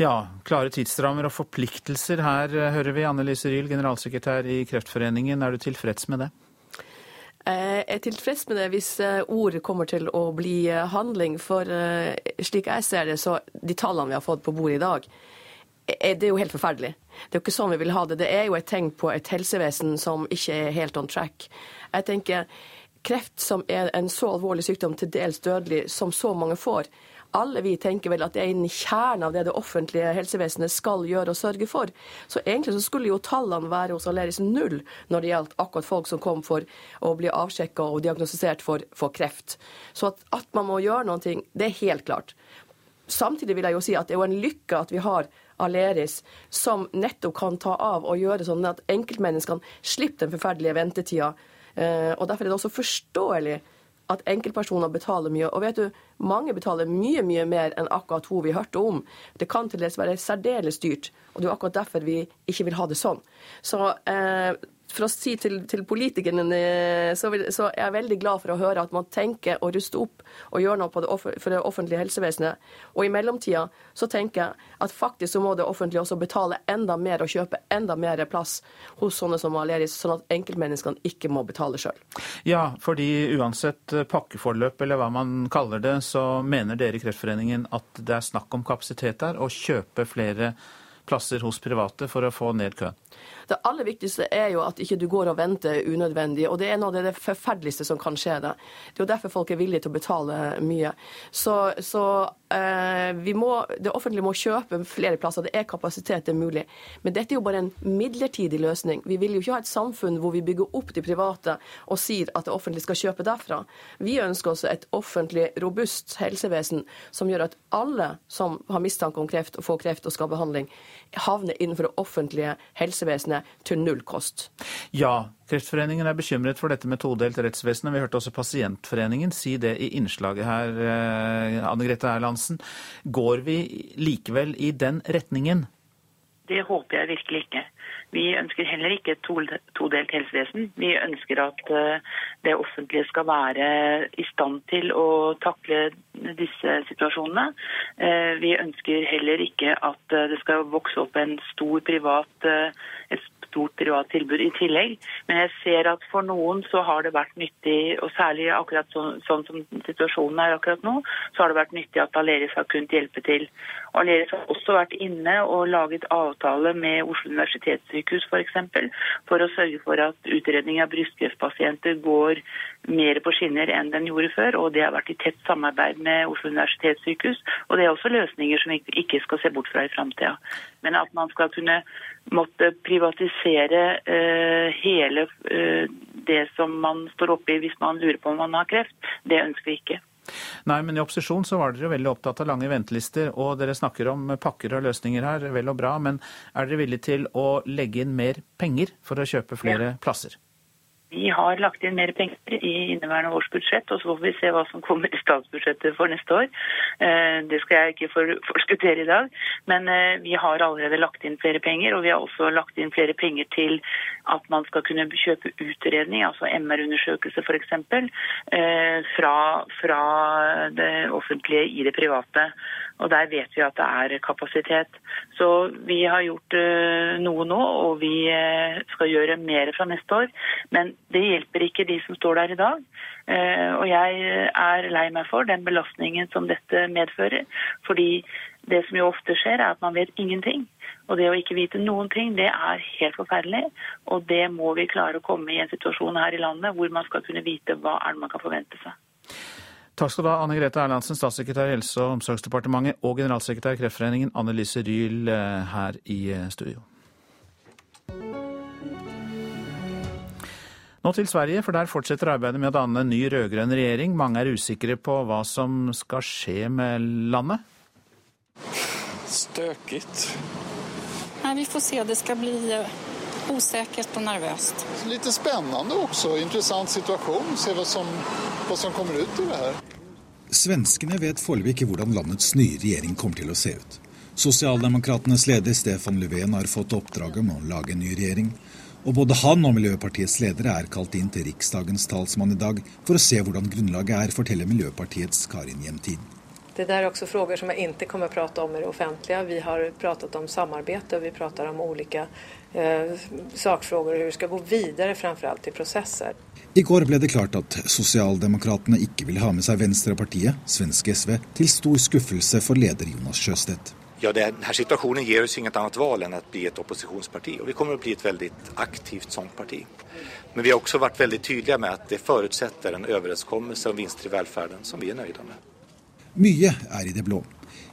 Ja, klare tidsrammer og forpliktelser. Her hører vi Anne Lise Ryel, generalsekretær i Kreftforeningen. Er du tilfreds med det? Er tilfreds med det hvis eh, ord kommer til å bli eh, handling. For eh, slik jeg ser det, så de tallene vi har fått på bordet i dag, det er jo helt forferdelig. Det er jo ikke sånn vi vil ha det. Det er jo et tegn på et helsevesen som ikke er helt on track. Jeg tenker kreft som er en så alvorlig sykdom, til dels dødelig, som så mange får, alle vi tenker vel at det er innen kjernen av det det offentlige helsevesenet skal gjøre og sørge for. Så egentlig så skulle jo tallene være hos Aleris null når det gjaldt akkurat folk som kom for å bli avsjekka og diagnostisert for, for kreft. Så at, at, man må gjøre noe, det er helt klart. Samtidig vil jeg jo si at det er jo en lykke at vi har Aleris, som nettopp kan ta av og gjøre sånn at enkeltmenneskene slipper den forferdelige ventetida. Eh, og Derfor er det også forståelig at enkeltpersoner betaler mye. Og vet du, mange betaler mye, mye mer enn akkurat hun vi hørte om. Det kan til dels være særdeles dyrt, og det er akkurat derfor vi ikke vil ha det sånn. Så eh, for å si til, til politikerne, eh, så, så, er jeg veldig glad for å høre at man tenker å ruste opp og gjøre noe det for det offentlige helsevesenet. Og i mellomtida så tenker jeg at faktisk så må det offentlige også betale enda mer og kjøpe enda mer plass hos sånne som Aleris, sånn at enkeltmenneskene ikke må betale sjøl. Ja, fordi uansett pakkeforløp eller hva man kaller det, så mener dere i Kreftforeningen at det er snakk om kapasitet der, å kjøpe flere plasser hos private for å få ned køen? Det aller viktigste er jo at ikke du går og venter unødvendig. Og det er noe av det forferdeligste som kan skje deg. Det er jo derfor folk er villige til å betale mye. Så, så eh, må, det offentlige må kjøpe flere plasser. Det er kapasitet, det er mulig. Men dette er jo bare en midlertidig løsning. Vi vil jo ikke ha et samfunn hvor vi bygger opp de private og sier at det offentlige skal kjøpe derfra. Vi ønsker oss et offentlig, robust helsevesen som gjør at alle som har mistanke om kreft får kreft og skal ha behandling, havner innenfor det offentlige helsevesenet til null kost. Ja, Kreftforeningen er bekymret for dette med todelt rettsvesen. Vi hørte også Pasientforeningen si det i innslaget her, eh, Anne Grete Erlandsen. Går vi likevel i den retningen? Det håper jeg virkelig ikke. Vi ønsker heller ikke et todelt helsevesen. Vi ønsker at eh, det offentlige skal være i stand til å takle disse situasjonene. Eh, vi ønsker heller ikke at eh, det skal vokse opp en stor privat, et stort privat tilbud i tillegg. Men jeg ser at for noen så har det vært nyttig, og særlig akkurat sånn, sånn som situasjonen er akkurat nå, så har det vært nyttig at Aleris har kunnet hjelpe til. Aleris har også vært inne og laget avtale med Oslo universitetssykehus f.eks. For, eksempel, for å sørge for at utredning av brystkreftpasienter går mer på skinner enn den gjorde før. Og det har vært i tett samarbeid med Oslo universitetssykehus. Og det er også løsninger som vi ikke skal se bort fra i framtida. Men at man skal kunne måtte privatisere uh, hele uh, det som man står oppe i hvis man lurer på om man har kreft, det ønsker vi ikke. Nei, men i opposisjon så var dere veldig opptatt av lange ventelister, og dere snakker om pakker og løsninger her, vel og bra, men er dere villige til å legge inn mer penger for å kjøpe flere ja. plasser? Vi har lagt inn mer penger i inneværende års budsjett, og så får vi se hva som kommer i statsbudsjettet for neste år. Eh, det skal jeg ikke forskuttere i dag, men eh, vi har allerede lagt inn flere penger. Og vi har også lagt inn flere penger til at man skal kunne kjøpe utredning, altså MR-undersøkelse f.eks., eh, fra, fra det offentlige i det private. Og der vet vi at det er kapasitet. Så vi har gjort uh, noe nå, og vi uh, skal gjøre mer fra neste år. Men det hjelper ikke de som står der i dag. Uh, og jeg er lei meg for den belastningen som dette medfører. Fordi det som jo ofte skjer, er at man vet ingenting. Og det å ikke vite noen ting, det er helt forferdelig. Og det må vi klare å komme i en situasjon her i landet hvor man skal kunne vite hva er det man kan forvente seg. Takk skal du ha, Anne Grete Erlandsen, statssekretær i Helse- og omsorgsdepartementet, og generalsekretær i Kreftforeningen, Anne Lise Ryhl, eh, her i eh, studio. Nå til Sverige, for der fortsetter arbeidet med å danne en ny rød-grønn regjering. Mange er usikre på hva som skal skje med landet. Støkigt. Nei, vi får se. Det skal bli eh, och og nervøst. Litt spennende også. Interessant situasjon. Se hva som vad som kommer ut i det her. Svenskene vet foreløpig ikke hvordan landets nye regjering kommer til å se ut. Sosialdemokratenes leder Stefan Löfven har fått oppdraget om å lage en ny regjering. Og både han og Miljøpartiets ledere er kalt inn til Riksdagens talsmann i dag for å se hvordan grunnlaget er, forteller Miljøpartiets Karin Jemtin. Det der er også spørsmål som jeg ikke kommer å prate om i det offentlige. Vi har pratet om samarbeid, og vi prater om ulike eh, sakspørsmål og hvordan vi skal gå videre, framfor alt i prosesser. I går ble det klart at Sosialdemokratene ikke vil ha med seg Venstrepartiet, svenske SV, til stor skuffelse for leder Jonas Sjøstedt. Ja, denne Situasjonen gir oss inget annet valg enn å bli et opposisjonsparti. Og vi kommer å bli et veldig aktivt sånt parti. Men vi har også vært veldig tydelige med at det forutsetter en overenskomst om vinster i velferden som vi er nøyde med. Mye er i det blå.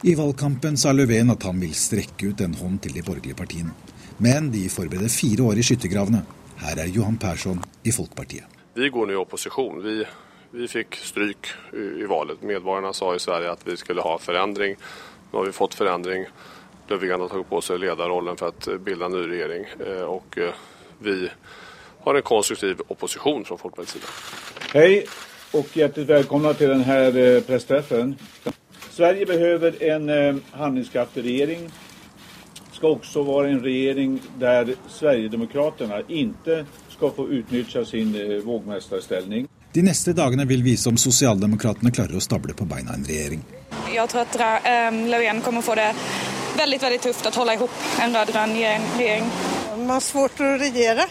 I valgkampen sa Löfven at han vil strekke ut en hånd til de borgerlige partiene. Men de forbereder fire år i skyttergravene. Her er Johan Persson i Folkpartiet. Vi går nå i opposisjon. Vi, vi fikk stryk i, i valet. Medborgerne sa i Sverige at vi skulle ha forandring. Nå har vi fått forandring. Löfven har tatt på seg lederrollen for å bilde en ny regjering. Og eh, vi har en konstruktiv opposisjon fra Folkpartiets side. Hej och hjärtligt välkomna till den här eh, pressträffen. Sverige behöver en handlingskraftig regering. Det ska också vara en regering där Sverigedemokraterna inte skal få utnytte sin eh, vågmesterstilling. De neste dagene vil vise om sosialdemokratene klarer å stable på beina en regjering. Jeg tror at um, Löfven kommer få det veldig veldig tøft å holde sammen en rød-grønn regjering. Man har svårt å regjere.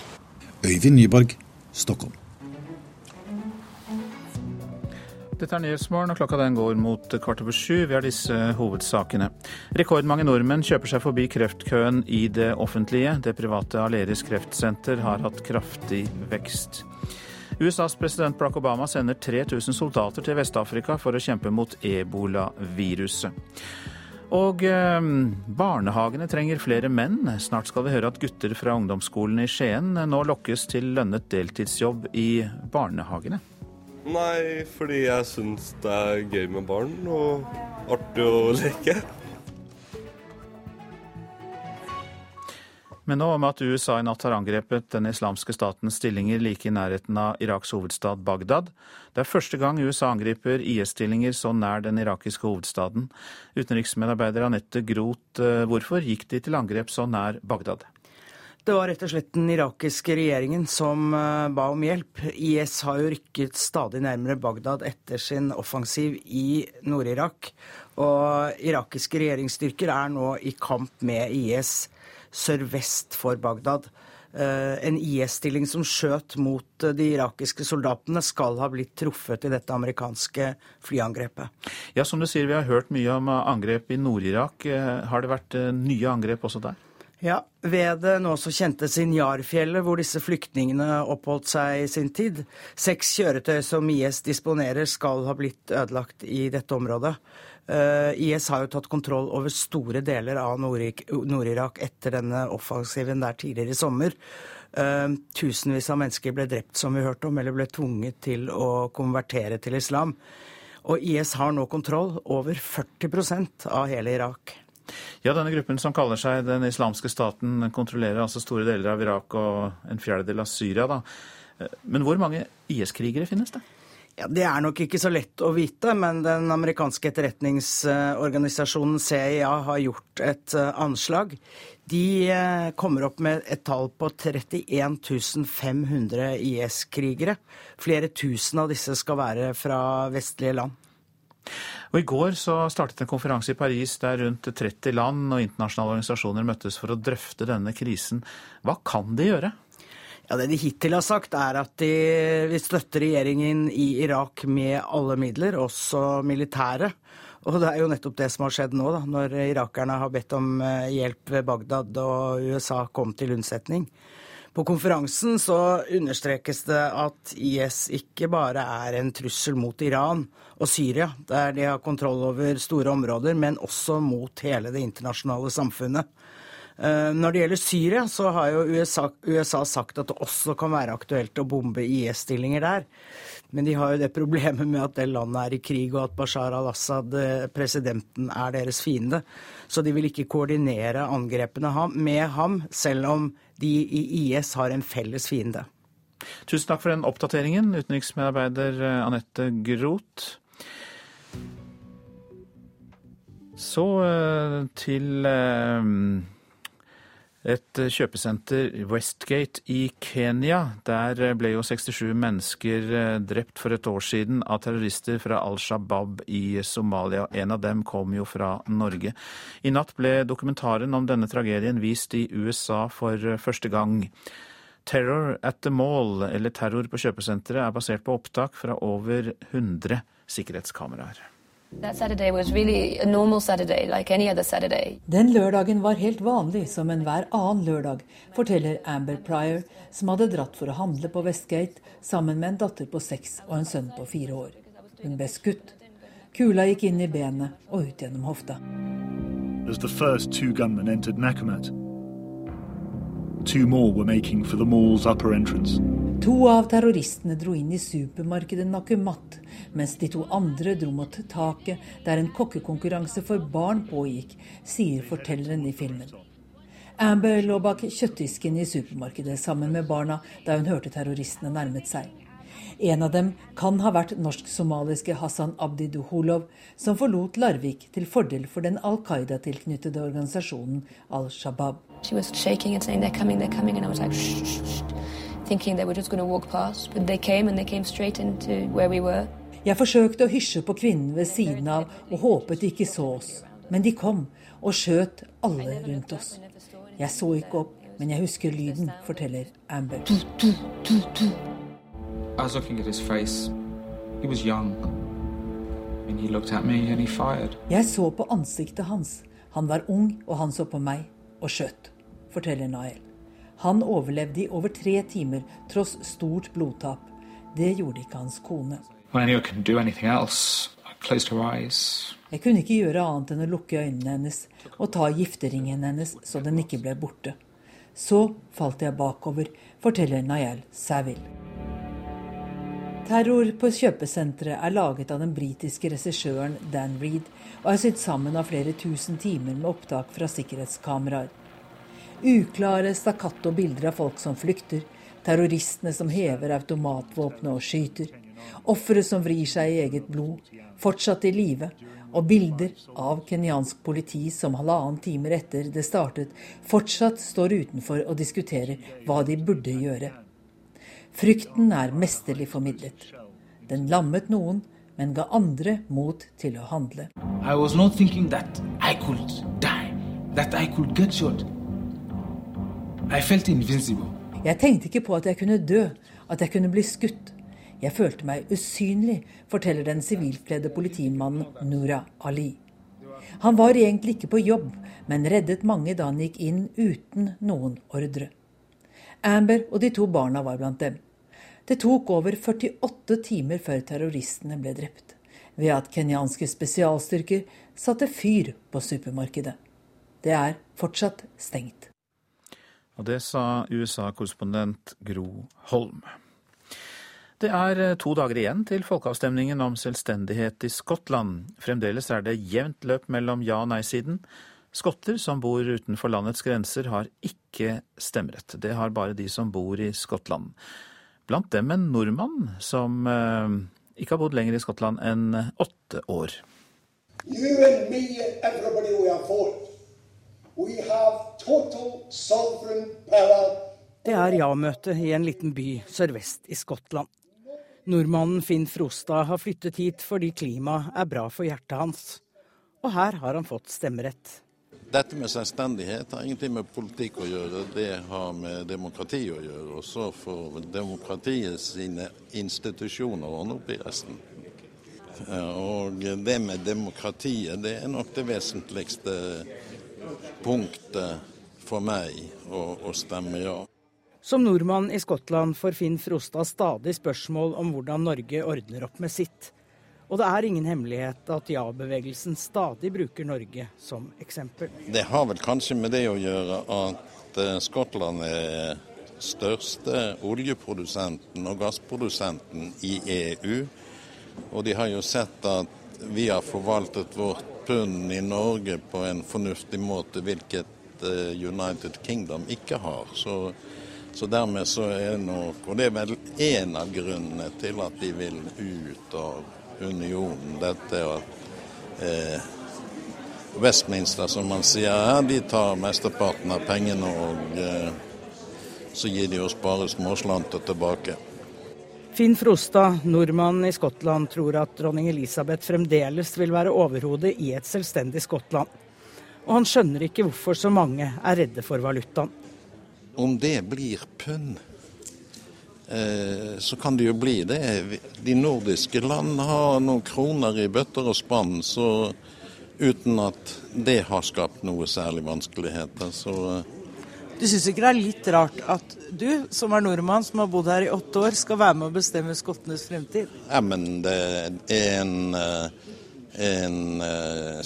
Øyvind Nyborg, Stockholm. Dette er Nyhetsmorgen, og klokka den går mot kvart over sju. Vi har disse hovedsakene. Rekordmange nordmenn kjøper seg forbi kreftkøen i det offentlige. Det private Aleris kreftsenter har hatt kraftig vekst. USAs president Barack Obama sender 3000 soldater til Vest-Afrika for å kjempe mot ebolaviruset. Og eh, barnehagene trenger flere menn. Snart skal vi høre at gutter fra ungdomsskolen i Skien nå lokkes til lønnet deltidsjobb i barnehagene. Nei, fordi jeg syns det er gøy med barn og artig å leke. Men nå om at USA i natt har angrepet den islamske statens stillinger like i nærheten av Iraks hovedstad Bagdad. Det er første gang USA angriper IS-stillinger så nær den irakiske hovedstaden. Utenriksmedarbeider Anette Groth, eh, hvorfor gikk de til angrep så nær Bagdad? Det var rett og slett den irakiske regjeringen som eh, ba om hjelp. IS har jo rykket stadig nærmere Bagdad etter sin offensiv i Nord-Irak. Og irakiske regjeringsstyrker er nå i kamp med IS sørvest for Bagdad. Eh, en IS-stilling som skjøt mot eh, de irakiske soldatene, skal ha blitt truffet i dette amerikanske flyangrepet. Ja, Som du sier, vi har hørt mye om angrep i Nord-Irak. Har det vært nye angrep også der? Ja, ved det nå så kjente Sinjar-fjellet, hvor disse flyktningene oppholdt seg i sin tid. Seks kjøretøy som IS disponerer, skal ha blitt ødelagt i dette området. Uh, IS har jo tatt kontroll over store deler av Nord-Irak etter denne offensiven der tidligere i sommer. Uh, tusenvis av mennesker ble drept, som vi hørte om, eller ble tvunget til å konvertere til islam. Og IS har nå kontroll over 40% av hele Irak. Ja, denne gruppen som kaller seg Den islamske staten, kontrollerer altså store deler av Irak og en fjerdedel av Syria. Da. Men hvor mange IS-krigere finnes det? Ja, Det er nok ikke så lett å vite, men den amerikanske etterretningsorganisasjonen CIA har gjort et eh, anslag. De eh, kommer opp med et tall på 31 500 IS-krigere. Flere tusen av disse skal være fra vestlige land. Og I går så startet en konferanse i Paris der rundt 30 land og internasjonale organisasjoner møttes for å drøfte denne krisen. Hva kan de gjøre? Ja, Det de hittil har sagt, er at de vil støtte regjeringen i Irak med alle midler, også militære. Og det er jo nettopp det som har skjedd nå, da, når irakerne har bedt om eh, hjelp ved Bagdad og USA kom til unnsetning. På konferansen så understrekes det at IS ikke bare er en trussel mot Iran og Syria, der de har kontroll over store områder, men også mot hele det internasjonale samfunnet. Eh, når det gjelder Syria, så har jo USA, USA, sagt at det også kan være aktuelt å bombe IS-stillinger der. Men de har jo det problemet med at det landet er i krig, og at Bashar al-Assad, eh, presidenten, er deres fiende. Så de vil ikke koordinere angrepene med ham, selv om de i IS har en felles fiende. Tusen takk for den oppdateringen, utenriksmedarbeider eh, Anette Groth. Så til et eh, kjøpesenter, Westgate i Kenya. Der eh, ble jo 67 mennesker eh, drept for et år siden av terrorister fra Al Shabaab i Somalia. En av dem kom jo fra Norge. I natt ble dokumentaren om denne tragedien vist i USA for første gang. Terror at the Mall, eller Terror på kjøpesenteret, er basert på opptak fra over 100 sikkerhetskameraer. Really Saturday, like Den lørdagen var helt vanlig som enhver annen lørdag, forteller Amber Pryor, som hadde dratt for å handle på Westgate sammen med en datter på seks og en sønn på fire år. Hun ble skutt. Kula gikk inn i benet og ut gjennom hofta. As the first two gunmen entered Nakamat, two more were making for the mall's upper entrance. To av terroristene dro inn i supermarkedet Nakumat, mens de to andre dro mot taket der en kokkekonkurranse for barn pågikk, sier fortelleren i filmen. Amber lå bak kjøttdisken i supermarkedet sammen med barna da hun hørte terroristene nærmet seg. En av dem kan ha vært norsk-somaliske Hassan Abdi Duholov, som forlot Larvik til fordel for den Al Qaida-tilknyttede organisasjonen Al Shabaab. She was shaking and saying, they're coming, they're coming, and I was like, shh, shh, shh thinking they were just going to walk past, but they came and they came straight into where we were. Jeg forsøkte å hysje på kvinnen ved siden av og håpet de ikke så oss. Men de kom og skjøt alle rundt oss. Jeg så ikke opp, men jeg husker lyden, forteller Amber. I was looking at his face. He was young, Jeg så på ansiktet hans. Han var ung, og han så på meg og skjøt, forteller Nael. Han overlevde i over tre timer tross stort blodtap. Det gjorde ikke hans kone. Jeg kunne ikke gjøre annet enn å lukke øynene hennes og ta gifteringen hennes så den ikke ble borte. Så falt jeg bakover, forteller Nayel Saville. Terror på kjøpesenteret er laget av den britiske regissøren Dan Reed og er sydd sammen av flere tusen timer med opptak fra sikkerhetskameraer. Uklare stakkato bilder av folk som flykter, terroristene som hever automatvåpenet og skyter, ofre som vrir seg i eget blod, fortsatt i live, og bilder av kenyansk politi som halvannen timer etter det startet, fortsatt står utenfor og diskuterer hva de burde gjøre. Frykten er mesterlig formidlet. Den lammet noen, men ga andre mot til å handle. I was not thinking that I could die, that I could get shot. I felt. Jeg tenkte ikke på at jeg kunne dø, at jeg kunne bli skutt. Jeg følte meg usynlig, forteller den sivilkledde politimannen Noura Ali. Han var egentlig ikke på jobb, men reddet mange da han gikk inn uten noen ordre. Amber og de to barna var blant dem. Det tok over 48 timer før terroristene ble drept, ved at kenyanske spesialstyrker satte fyr på supermarkedet. Det er fortsatt stengt. Og det sa USA-korrespondent Gro Holm. Det er eh, to dager igjen til folkeavstemningen om selvstendighet i Skottland. Fremdeles er det jevnt løp mellom ja- og nei-siden. Skotter som bor utenfor landets grenser har ikke stemmerett. Det har bare de som bor i Skottland. Blant dem en nordmann som eh, ikke har bodd lenger i Skottland enn åtte år. You and me and everybody we are for. Det er ja-møte i en liten by sørvest i Skottland. Nordmannen Finn Frostad har flyttet hit fordi klimaet er bra for hjertet hans. Og her har han fått stemmerett. Dette med selvstendighet har ingenting med politikk å gjøre, det har med demokrati å gjøre. Og så får demokratiet sine institusjoner ordne opp i resten. Og det med demokratiet, det er nok det vesentligste punktet for meg å, å stemme ja. Som nordmann i Skottland får Finn Frostad stadig spørsmål om hvordan Norge ordner opp med sitt. Og det er ingen hemmelighet at ja-bevegelsen stadig bruker Norge som eksempel. Det har vel kanskje med det å gjøre at eh, Skottland er største oljeprodusenten og gassprodusenten i EU. Og de har jo sett at vi har forvaltet vårt pund i Norge på en fornuftig måte, hvilket eh, United Kingdom ikke har. Så så dermed så er nok Og det er vel én av grunnene til at de vil ut av unionen. Dette at eh, Westminster, som man sier her, de tar mesteparten av pengene, og eh, så gir de oss bare småslanter tilbake. Finn Frostad, nordmann i Skottland, tror at dronning Elisabeth fremdeles vil være overhodet i et selvstendig Skottland. Og han skjønner ikke hvorfor så mange er redde for valutaen. Om det blir pund, eh, så kan det jo bli det. De nordiske land har noen kroner i bøtter og spann, så uten at det har skapt noe særlig vanskeligheter. Så eh. Du syns ikke det er litt rart at du, som er nordmann som har bodd her i åtte år, skal være med å bestemme skottenes fremtid? Ja, men det er en, eh, en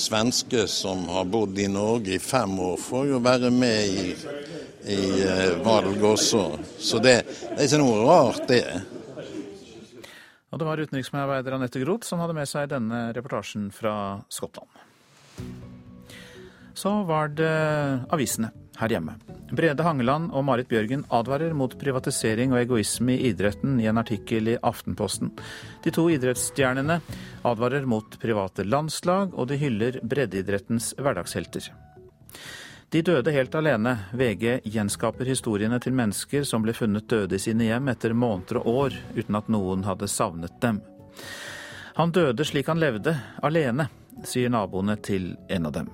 svenske som har bodd i Norge i fem år, får jo være med i i eh, valg også. Så det, det er ikke noe rart, det. Og det var utenriksmedarbeider Anette Groth som hadde med seg denne reportasjen fra Skottland. Så var det avisene her hjemme. Brede Hangeland og Marit Bjørgen advarer mot privatisering og egoisme i idretten i en artikkel i Aftenposten. De to idrettsstjernene advarer mot private landslag, og de hyller breddeidrettens hverdagshelter. De døde helt alene. VG gjenskaper historiene til mennesker som ble funnet døde i sine hjem etter måneder og år uten at noen hadde savnet dem. Han døde slik han levde, alene, sier naboene til en av dem.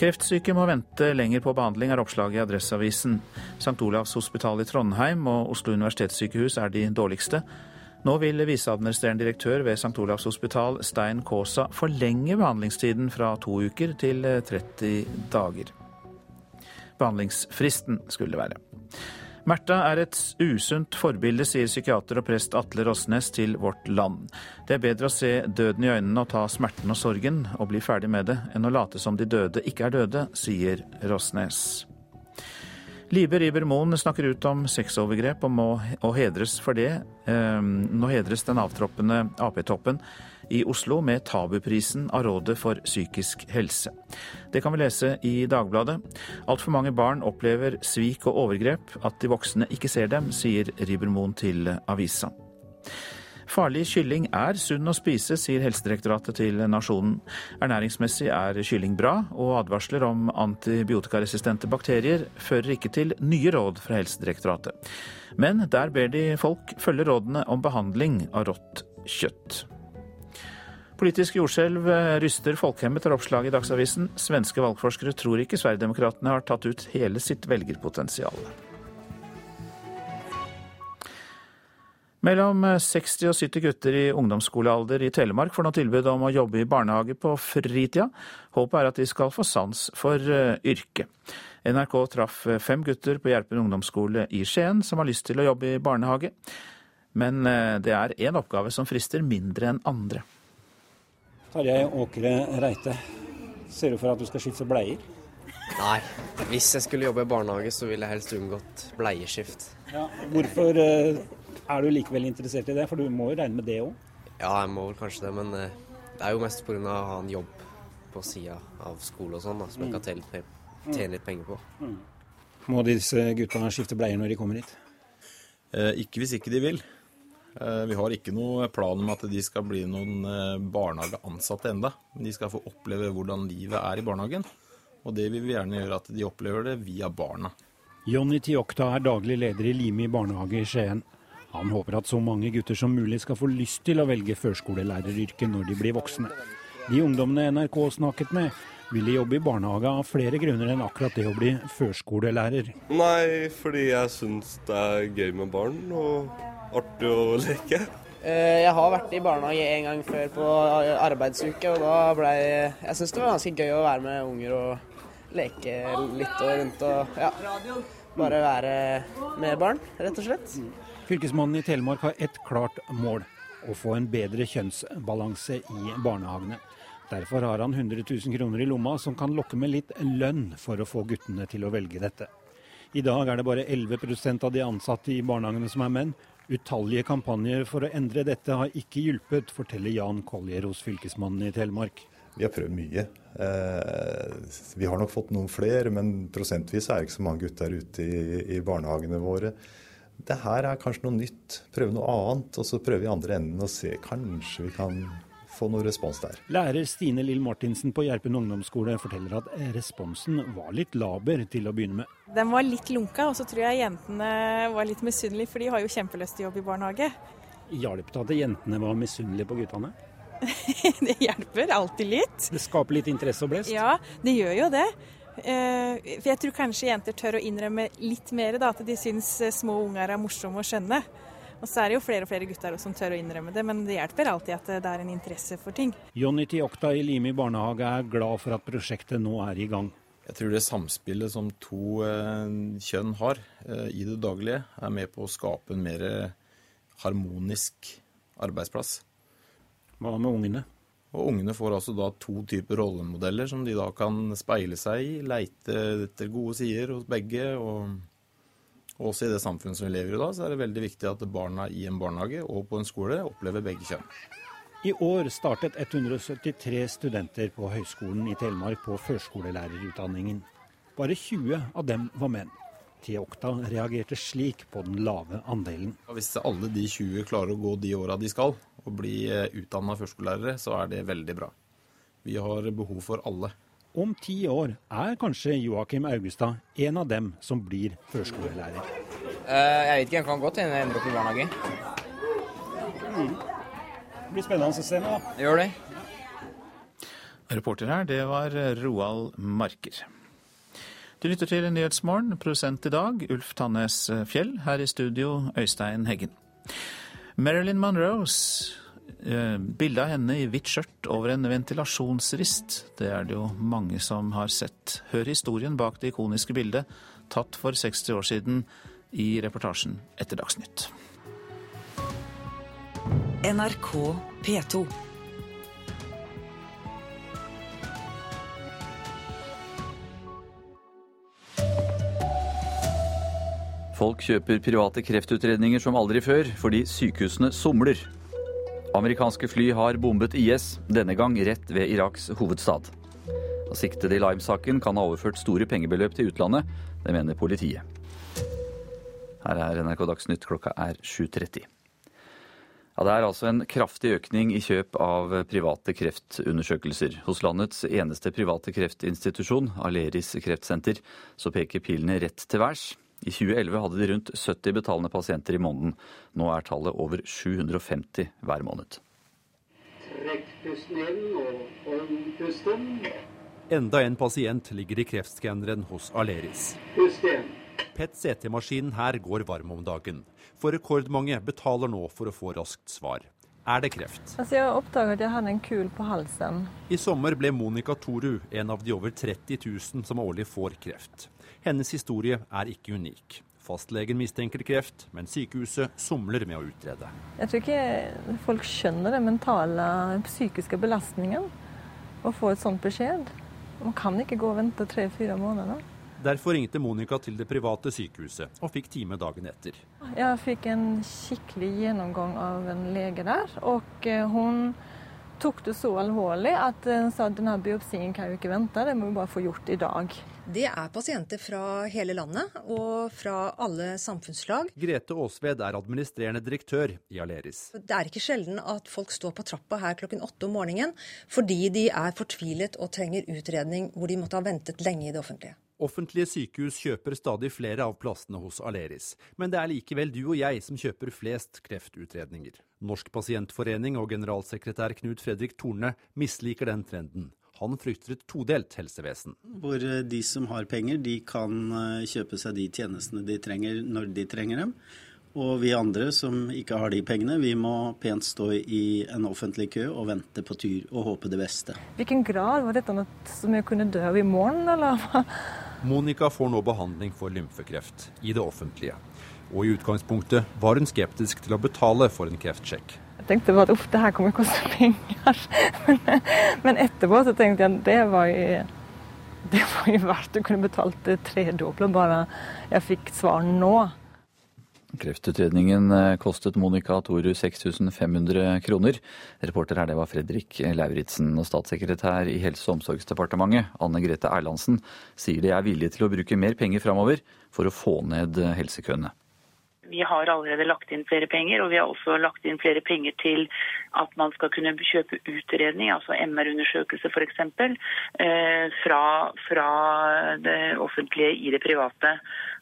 Kreftsyke må vente lenger på behandling, er oppslaget i Adresseavisen. St. Olavs hospital i Trondheim og Oslo universitetssykehus er de dårligste. Nå vil viseadministrerende direktør ved St. Olavs hospital, Stein Kaasa, forlenge behandlingstiden fra to uker til 30 dager. Behandlingsfristen skulle det være. Märtha er et usunt forbilde, sier psykiater og prest Atle Rosnes til Vårt Land. Det er bedre å se døden i øynene og ta smerten og sorgen og bli ferdig med det, enn å late som de døde ikke er døde, sier Rosnes. Libe Riiber Moen snakker ut om sexovergrep og må og hedres for det. Ehm, nå hedres den avtroppende Ap-toppen i Oslo med Tabuprisen av Rådet for psykisk helse. Det kan vi lese i Dagbladet. Altfor mange barn opplever svik og overgrep, at de voksne ikke ser dem, sier Ribermoen til avisa. Farlig kylling er sunn å spise, sier Helsedirektoratet til Nasjonen. Ernæringsmessig er kylling bra, og advarsler om antibiotikaresistente bakterier fører ikke til nye råd fra Helsedirektoratet. Men der ber de folk følge rådene om behandling av rått kjøtt. Politisk jordskjelv ryster folkehemmet, er oppslaget i Dagsavisen. Svenske valgforskere tror ikke Sverigedemokraterna har tatt ut hele sitt velgerpotensial. Mellom 60 og 70 gutter i ungdomsskolealder i Telemark får nå tilbud om å jobbe i barnehage på fritida. Håpet er at de skal få sans for eh, yrket. NRK traff fem gutter på Gjerpen ungdomsskole i Skien som har lyst til å jobbe i barnehage. Men eh, det er én oppgave som frister mindre enn andre. Tarjei Åkre Reite, ser du for at du skal skifte bleier? Nei, hvis jeg skulle jobbe i barnehage, så ville jeg helst unngått bleieskift. Ja, hvorfor eh, er du likevel interessert i det, for du må jo regne med det òg? Ja, jeg må vel kanskje det, men eh, det er jo mest pga. å ha en jobb på sida av skole og sånn, som jeg kan tjene litt, tjene litt penger på. Mm. Må disse gutta skifte bleier når de kommer hit? Eh, ikke hvis ikke de vil. Eh, vi har ikke noe plan om at de skal bli noen eh, barnehageansatte enda. Men de skal få oppleve hvordan livet er i barnehagen. Og det vil vi gjerne gjøre at de opplever det via barna. Jonny Tiokta er daglig leder i Limi barnehage i Skien. Han håper at så mange gutter som mulig skal få lyst til å velge førskolelæreryrket når de blir voksne. De ungdommene NRK snakket med, ville jobbe i barnehage av flere grunner enn akkurat det å bli førskolelærer. Nei, fordi jeg syns det er gøy med barn og artig å leke. Eh, jeg har vært i barnehage en gang før på arbeidsuke, og da ble Jeg syns det var ganske gøy å være med unger og leke litt og rundt og ja. Bare være med barn, rett og slett. Fylkesmannen i Telemark har ett klart mål. Å få en bedre kjønnsbalanse i barnehagene. Derfor har han 100 000 kroner i lomma som kan lokke med litt lønn for å få guttene til å velge dette. I dag er det bare 11% av de ansatte i barnehagene som er menn. Utallige kampanjer for å endre dette har ikke hjulpet, forteller Jan Collier hos fylkesmannen i Telemark. Vi har prøvd mye. Eh, vi har nok fått noen flere, men prosentvis er det ikke så mange gutter ute i barnehagene våre det her er kanskje noe nytt. Prøve noe annet. Og så prøve i andre enden og se kanskje vi kan få noe respons der. Lærer Stine Lill Martinsen på Gjerpen ungdomsskole forteller at responsen var litt laber til å begynne med. Den var litt lunka, og så tror jeg jentene var litt misunnelige, for de har jo kjempelyst til jobb i barnehage. Hjalp det at jentene var misunnelige på guttene? det hjelper alltid litt. Det skaper litt interesse og blest? Ja, det gjør jo det. Eh, for jeg tror kanskje jenter tør å innrømme litt mer da, at de syns eh, små unger er morsomme å skjønne. Og så er det jo flere og flere gutter som tør å innrømme det, men det hjelper alltid at det er en interesse for ting. Jonny Tiokta i Limi barnehage er glad for at prosjektet nå er i gang. Jeg tror det samspillet som to eh, kjønn har i det daglige, er med på å skape en mer harmonisk arbeidsplass. Hva med ungene? Og ungene får altså da to typer rollemodeller som de da kan speile seg i, leite etter gode sider hos begge. og også i det samfunnet som vi lever i da, så er det veldig viktig at barna i en barnehage og på en skole opplever begge kjønn. I år startet 173 studenter på Høgskolen i Telemark på førskolelærerutdanningen. Bare 20 av dem var menn. T-Okta reagerte slik på den lave andelen. Hvis alle de 20 klarer å gå de åra de skal, og bli eh, utdanna førskolelærere, så er det veldig bra. Vi har behov for alle. Om ti år er kanskje Joakim Augestad en av dem som blir førskolelærer. Uh, jeg vet ikke, jeg kan godt hende jeg ender opp i barnehage. Mm. Det blir spennende å se nå. Gjør det. Reporter her, det var Roald Marker. Du lytter til Nyhetsmorgen, produsent i dag Ulf Tannes Fjell. Her i studio Øystein Heggen. Marilyn Monroes eh, bilde av henne i hvitt skjørt over en ventilasjonsrist. Det er det jo mange som har sett. Hør historien bak det ikoniske bildet, tatt for 60 år siden i reportasjen etter Dagsnytt. NRK P2. Folk kjøper private kreftutredninger som aldri før, fordi sykehusene somler. Amerikanske fly har bombet IS, denne gang rett ved Iraks hovedstad. Siktede i Lime-saken kan ha overført store pengebeløp til utlandet, det mener politiet. Her er NRK Dagsnytt, klokka er 7.30. Ja, det er altså en kraftig økning i kjøp av private kreftundersøkelser. Hos landets eneste private kreftinstitusjon, Aleris kreftsenter, så peker pilene rett til værs. I 2011 hadde de rundt 70 betalende pasienter i måneden. Nå er tallet over 750 hver måned. Trekk pusten inn og hold pusten. Enda en pasient ligger i kreftskanneren hos Aleris. Pust igjen. PET-CT-maskinen her går varm om dagen. For rekordmange betaler nå for å få raskt svar. Er det kreft? Altså jeg oppdaget at jeg hadde en kul på halsen. I sommer ble Monica Toru en av de over 30 000 som årlig får kreft. Hennes historie er ikke unik. Fastlegen mistenker kreft, men sykehuset somler med å utrede. Jeg tror ikke folk skjønner den mentale psykiske belastningen å få et sånt beskjed. Man kan ikke gå og vente tre-fire måneder. Derfor ringte Monica til det private sykehuset og fikk time dagen etter. Jeg fikk en skikkelig gjennomgang av en lege der, og eh, hun tok det så alvorlig at hun sa at denne biopsien kan jo ikke vente, det må vi bare få gjort i dag. Det er pasienter fra hele landet og fra alle samfunnslag. Grete Aasved er administrerende direktør i Aleris. Det er ikke sjelden at folk står på trappa her klokken åtte om morgenen fordi de er fortvilet og trenger utredning hvor de måtte ha ventet lenge i det offentlige. Offentlige sykehus kjøper stadig flere av plassene hos Aleris, men det er likevel du og jeg som kjøper flest kreftutredninger. Norsk pasientforening og generalsekretær Knut Fredrik Torne misliker den trenden. Han frykter et todelt helsevesen. Hvor eh, de som har penger, de kan eh, kjøpe seg de tjenestene de trenger når de trenger dem. Og vi andre som ikke har de pengene, vi må pent stå i en offentlig kø og vente på tur og håpe det beste. Hvilken grad var dette noe som jeg kunne dø av i morgen, eller? Monica får nå behandling for lymfekreft i det offentlige. Og i utgangspunktet var hun skeptisk til å betale for en kreftsjekk. Tenkte bare at uff, det her kommer til å koste penger. Men, etterpå så tenkte jeg at det var jo, det var jo verdt Du kunne betalt det tredoble bare jeg fikk svar nå. Kreftutredningen eh, kostet Monica Toru 6500 kroner. Reporter her det var Fredrik Lauritzen. Og statssekretær i Helse- og omsorgsdepartementet, Anne Grete Erlandsen, sier de er villige til å bruke mer penger framover for å få ned helsekøene. Vi har allerede lagt inn flere penger, og vi har også lagt inn flere penger til at man skal kunne kjøpe utredning, altså MR-undersøkelse f.eks., eh, fra, fra det offentlige i det private.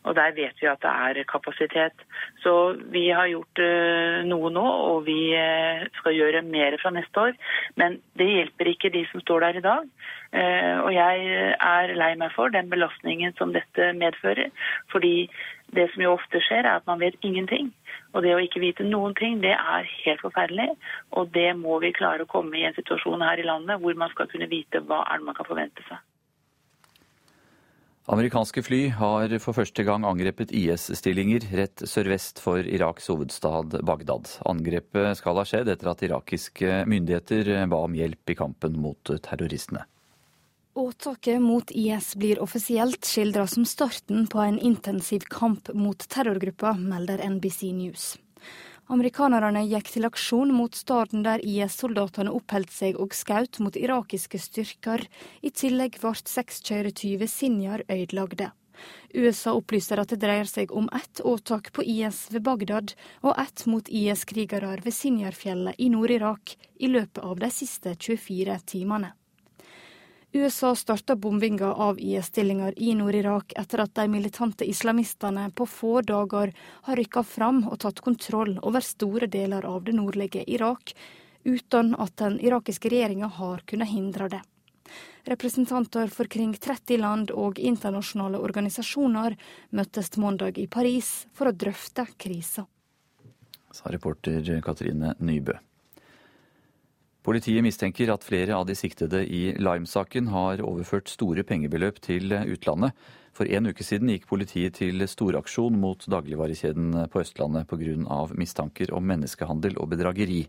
Og der vet vi at det er kapasitet. Så vi har gjort eh, noe nå, og vi eh, skal gjøre mer fra neste år. Men det hjelper ikke de som står der i dag. Og jeg er lei meg for den belastningen som dette medfører. Fordi det som jo ofte skjer, er at man vet ingenting. Og det å ikke vite noen ting, det er helt forferdelig. Og det må vi klare å komme i en situasjon her i landet hvor man skal kunne vite hva er det man kan forvente seg. Amerikanske fly har for første gang angrepet IS-stillinger rett sørvest for Iraks hovedstad Bagdad. Angrepet skal ha skjedd etter at irakiske myndigheter ba om hjelp i kampen mot terroristene. Åtaket mot IS blir offisielt skildra som starten på en intensiv kamp mot terrorgruppa, melder NBC News. Amerikanerne gikk til aksjon mot staden der IS-soldatene oppholdt seg og skjøt mot irakiske styrker. I tillegg ble seks kjøretyver Sinjar ødelagte. USA opplyser at det dreier seg om ett åtak på IS ved Bagdad og ett mot IS-krigere ved Sinjarfjellet i Nord-Irak i løpet av de siste 24 timene. USA starta bombinga av IS-stillinger i Nord-Irak etter at de militante islamistene på få dager har rykka fram og tatt kontroll over store deler av det nordlige Irak, uten at den irakiske regjeringa har kunnet hindre det. Representanter for kring 30 land og internasjonale organisasjoner møttes mandag i Paris for å drøfte krisa. Sa reporter Katrine Nybø. Politiet mistenker at flere av de siktede i Lime-saken har overført store pengebeløp til utlandet. For en uke siden gikk politiet til storaksjon mot dagligvarekjeden på Østlandet pga. mistanker om menneskehandel og bedrageri.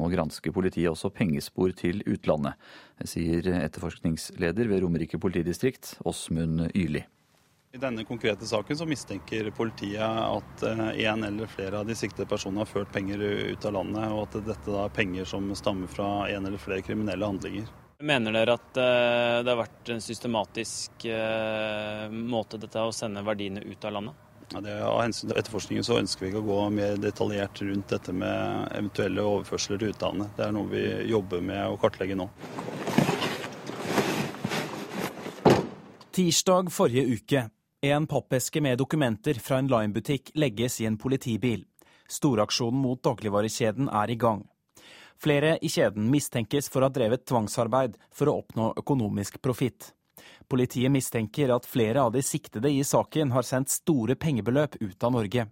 Nå gransker politiet også pengespor til utlandet, sier etterforskningsleder ved Romerike politidistrikt, Åsmund Yrli. I denne konkrete saken så mistenker politiet at eh, en eller flere av de siktede personene har ført penger ut av landet, og at dette da er penger som stammer fra en eller flere kriminelle handlinger. Mener dere at eh, det har vært en systematisk eh, måte dette å sende verdiene ut av landet? Ja, det, av hensyn til etterforskningen så ønsker vi ikke å gå mer detaljert rundt dette med eventuelle overførsler til utlandet. Det er noe vi jobber med å kartlegge nå. Tirsdag forrige uke en pappeske med dokumenter fra en Lime-butikk legges i en politibil. Storaksjonen mot dagligvarekjeden er i gang. Flere i kjeden mistenkes for å ha drevet tvangsarbeid for å oppnå økonomisk profitt. Politiet mistenker at flere av de siktede i saken har sendt store pengebeløp ut av Norge.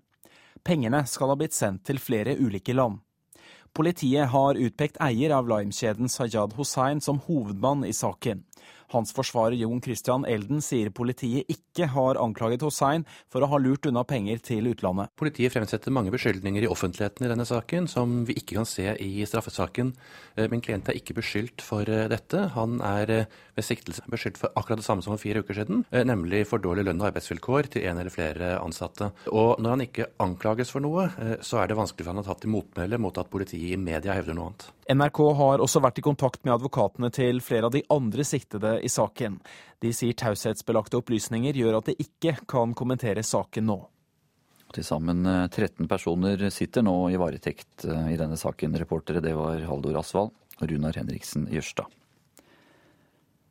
Pengene skal ha blitt sendt til flere ulike land. Politiet har utpekt eier av Lime-kjeden Sayad Hussein som hovedmann i saken. Hans forsvarer Jon Christian Elden sier politiet ikke har anklaget Hossein for å ha lurt unna penger til utlandet. Politiet fremsetter mange beskyldninger i offentligheten i denne saken som vi ikke kan se i straffesaken. Eh, min klient er ikke beskyldt for eh, dette. Han er eh, ved siktelse beskyldt for akkurat det samme som for fire uker siden, nemlig for dårlig lønn og arbeidsvilkår til en eller flere ansatte. Og når han ikke anklages for noe, så er det vanskelig for han å tatt til motmæle mot at politiet i media hevder noe annet. NRK har også vært i kontakt med advokatene til flere av de andre siktede i saken. De sier taushetsbelagte opplysninger gjør at de ikke kan kommentere saken nå. Til sammen 13 eh, personer sitter nå i varetekt eh, i denne saken. Reportere det var Haldor Asvald og Runar Henriksen Jørstad.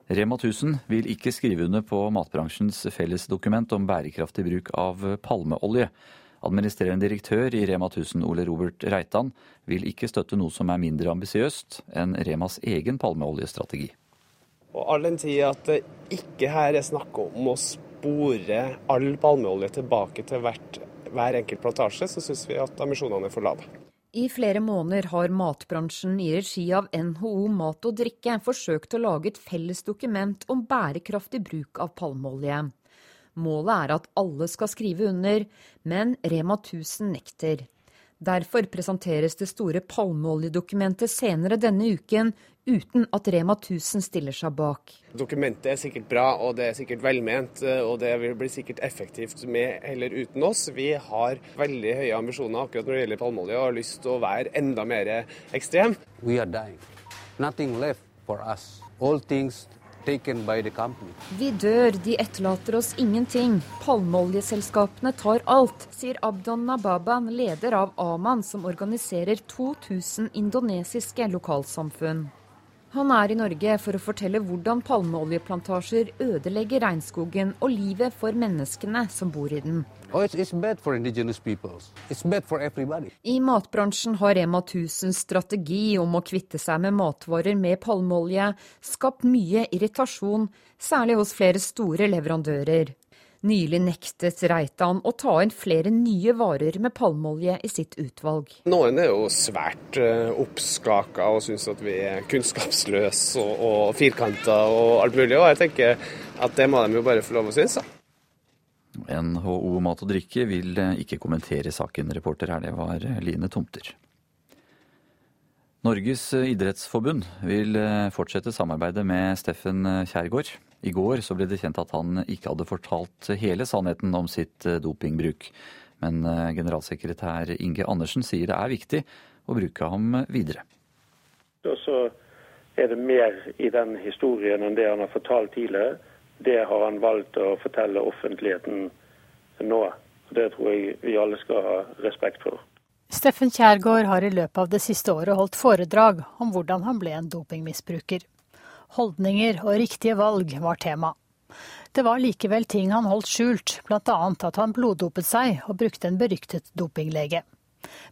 Rema 1000 vil ikke skrive under på matbransjens fellesdokument om bærekraftig bruk av palmeolje. Administrerende direktør i Rema 1000, Ole Robert Reitan, vil ikke støtte noe som er mindre ambisiøst enn Remas egen palmeoljestrategi. Og all den tid at det ikke her er snakk om å spore all palmeolje tilbake til hvert, hver enkelt plantasje, så syns vi at ambisjonene er for lave. I flere måneder har matbransjen i regi av NHO Mat og Drikke forsøkt å lage et felles dokument om bærekraftig bruk av palmeolje. Målet er at alle skal skrive under, men Rema 1000 nekter. Derfor presenteres det store palmeoljedokumentet senere denne uken, uten at Rema 1000 stiller seg bak. Dokumentet er sikkert bra og det er sikkert velment, og det vil bli sikkert effektivt med eller uten oss. Vi har veldig høye ambisjoner akkurat når det gjelder palmeolje og har lyst til å være enda mer ekstrem. We are dying. Nothing left for us. All things vi dør, de etterlater oss ingenting. Palmeoljeselskapene tar alt, sier Abdon Nababan, leder av Aman, som organiserer 2000 indonesiske lokalsamfunn. Han er i Norge for å fortelle hvordan palmeoljeplantasjer ødelegger regnskogen og livet for menneskene som bor i den. Oh, it's, it's bad for indigenous peoples. It's bad for everybody. I matbransjen har Rema 1000 strategi om å kvitte seg med matvarer med palmeolje skapt mye irritasjon, særlig hos flere store leverandører. Nylig nektet Reitan å ta inn flere nye varer med palmeolje i sitt utvalg. Noen er jo svært uh, oppskaka og syns at vi er kunnskapsløse og, og firkanta og alt mulig. Og jeg tenker at det må de jo bare få lov å synes. Da. NHO Mat og Drikke vil eh, ikke kommentere saken. Reporter her, det var eh, Line Tomter. Norges eh, idrettsforbund vil fortsette samarbeidet med Steffen Kjærgaard. I går ble det kjent at han ikke hadde fortalt hele sannheten om sitt dopingbruk. Men generalsekretær Inge Andersen sier det er viktig å bruke ham videre. Og så er det mer i den historien enn det han har fortalt tidligere. Det har han valgt å fortelle offentligheten nå. Det tror jeg vi alle skal ha respekt for. Steffen Kjærgaard har i løpet av det siste året holdt foredrag om hvordan han ble en dopingmisbruker. Holdninger og riktige valg var tema. Det var likevel ting han holdt skjult, bl.a. at han bloddopet seg og brukte en beryktet dopinglege.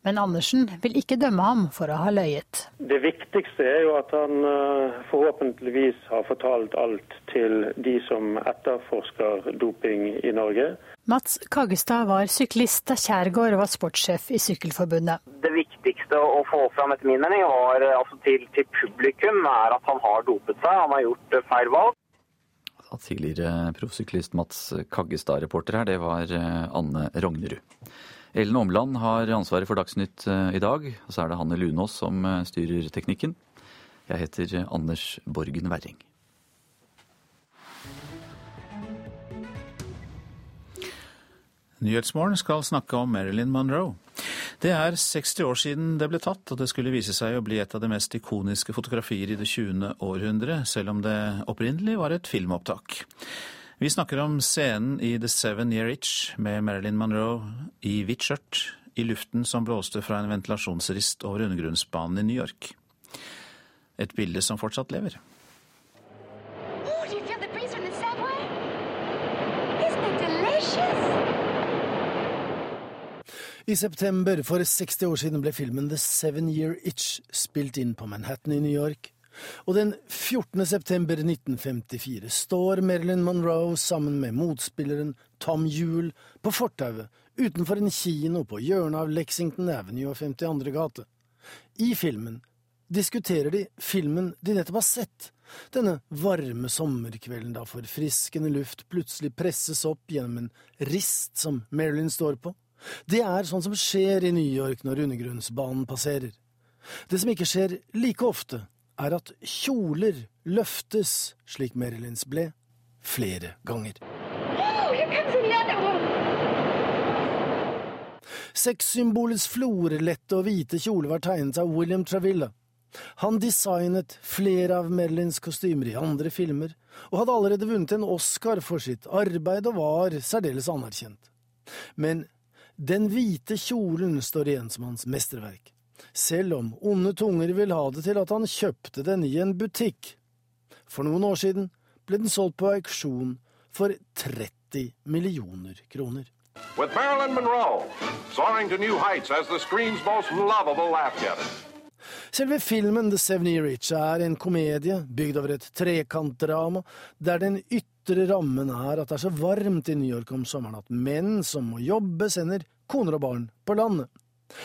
Men Andersen vil ikke dømme ham for å ha løyet. Det viktigste er jo at han eh, forhåpentligvis har fortalt alt til de som etterforsker doping i Norge. Mats Kaggestad var syklist da Kjærgaard var sportssjef i Sykkelforbundet. Det viktigste å få fram etter min mening var, eh, altså til, til publikum, er at han har dopet seg. Han har gjort eh, feil valg. Tidligere proffsyklist Mats Kaggestad, reporter her, det var Anne Rognerud. Ellen Omland har ansvaret for Dagsnytt i dag. Og så er det Hanne Lunås som styrer teknikken. Jeg heter Anders Borgen Werring. Nyhetsmorgen skal snakke om Marilyn Monroe. Det er 60 år siden det ble tatt, og det skulle vise seg å bli et av de mest ikoniske fotografier i det 20. århundre, selv om det opprinnelig var et filmopptak. Vi snakker om scenen i The Seven Year Itch med Marilyn Monroe i hvitt skjørt i luften som blåste fra en ventilasjonsrist over undergrunnsbanen i New York. Et bilde som fortsatt lever. I september for 60 år siden ble filmen The Seven Year Itch spilt inn på Manhattan i New York. Og den 14. september 1954 står Marilyn Monroe sammen med motspilleren Tom Yule på fortauet utenfor en kino på hjørnet av Lexington Avenue og 52. gate. I filmen diskuterer de filmen de nettopp har sett, denne varme sommerkvelden da forfriskende luft plutselig presses opp gjennom en rist som Marilyn står på. Det er sånn som skjer i New York når undergrunnsbanen passerer. Det som ikke skjer like ofte, er at kjoler løftes, slik Marilyns ble, flere ganger. Sexsymbolets florlette og hvite kjole var tegnet av William Travilla. Han designet flere av Marilyns kostymer i andre filmer, og hadde allerede vunnet en Oscar for sitt arbeid og var særdeles anerkjent. Men den hvite kjolen står igjen som hans mesterverk, selv om onde tunger vil ha det til at han kjøpte den i en butikk. For noen år siden ble den solgt på auksjon for 30 millioner kroner. With Marilyn Monroe soaring to new heights as the screen's most lovable laugh getter. Selve filmen The Seven Year Itch er en komedie bygd over et trekantdrama, der den ytre rammen er at det er så varmt i New York om sommeren at menn som må jobbe, sender koner og barn på landet.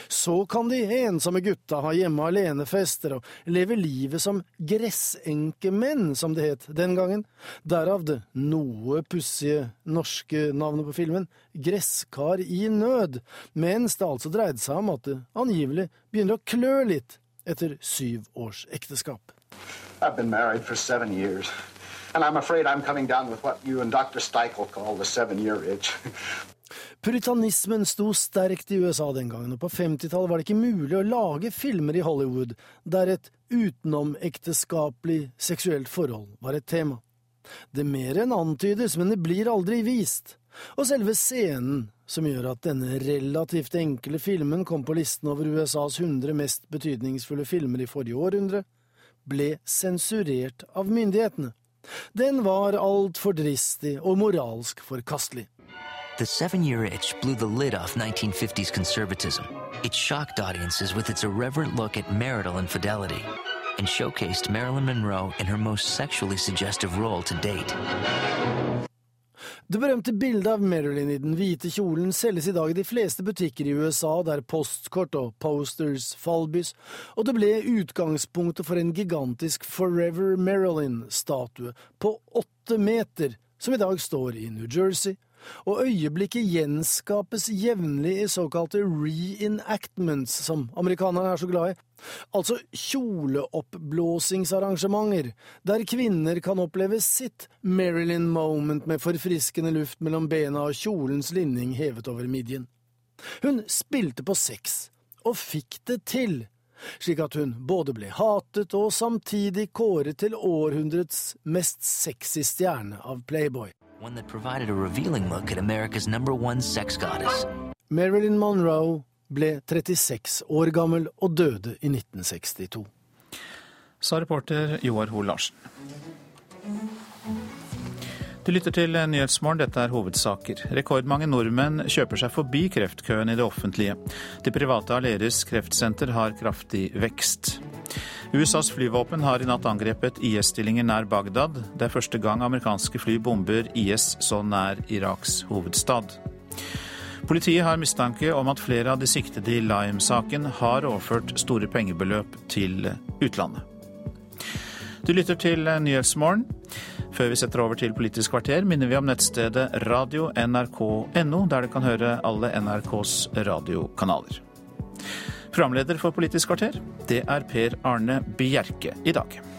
Så kan de ensomme gutta ha hjemme alene-fester og leve livet som gressenkemenn, som det het den gangen, derav det noe pussige norske navnet på filmen, Gresskar i nød, mens det altså dreide seg om at det angivelig begynner å klø litt etter syv års ekteskap. I've been married for seven years, and I'm afraid I'm coming down with what you and Dr. Steichel call the seven-year itch. Puritanismen sto sterkt i USA den gangen, og på 50-tallet var det ikke mulig å lage filmer i Hollywood der et utenomekteskapelig seksuelt forhold var et tema. Det mer enn antydes, men det blir aldri vist. Og selve scenen som gjør at denne relativt enkle filmen kom på listen over USAs 100 mest betydningsfulle filmer i forrige århundre, ble sensurert av myndighetene. Den var altfor dristig og moralsk forkastelig. The Seven Year Itch blew the lid off 1950s conservatism. It shocked audiences with its irreverent look at marital infidelity and showcased Marilyn Monroe in her most sexually suggestive role to date. Det berømte bildet av Marilyn i den hvite kjolen selges i dag i de fleste butikker i USA, der postkort og posters fallbys, og det ble utgangspunktet for en gigantisk Forever Marilyn-statue på åtte meter, som i dag står i New Jersey, og øyeblikket gjenskapes jevnlig i såkalte reenactments, som amerikanerne er så glad i, altså kjoleoppblåsingsarrangementer, der kvinner kan oppleve sitt Marilyn moment med forfriskende luft mellom bena og kjolens linning hevet over midjen. Hun spilte på sex, og fikk det til, slik at hun både ble hatet og samtidig kåret til århundrets mest sexy stjerne av Playboy one that provided a revealing look at America's number one sex goddess. Marilyn Monroe ble 36 år gammel og døde i 1962. Sa reporter Joar Hoel Larsen. Du lytter til Nyhetsmorgen, dette er hovedsaker. Rekordmange nordmenn kjøper seg forbi kreftkøen i det offentlige. Det private Aleris kreftsenter har kraftig vekst. USAs flyvåpen har i natt angrepet IS-stillinger nær Bagdad. Det er første gang amerikanske fly bomber IS så nær Iraks hovedstad. Politiet har mistanke om at flere av de siktede i Lime-saken har overført store pengebeløp til utlandet. Du lytter til Nyhetsmorgen. Før vi setter over til Politisk kvarter, minner vi om nettstedet radio.nrk.no, der du kan høre alle NRKs radiokanaler. Programleder for Politisk kvarter, det er Per Arne Bjerke i dag.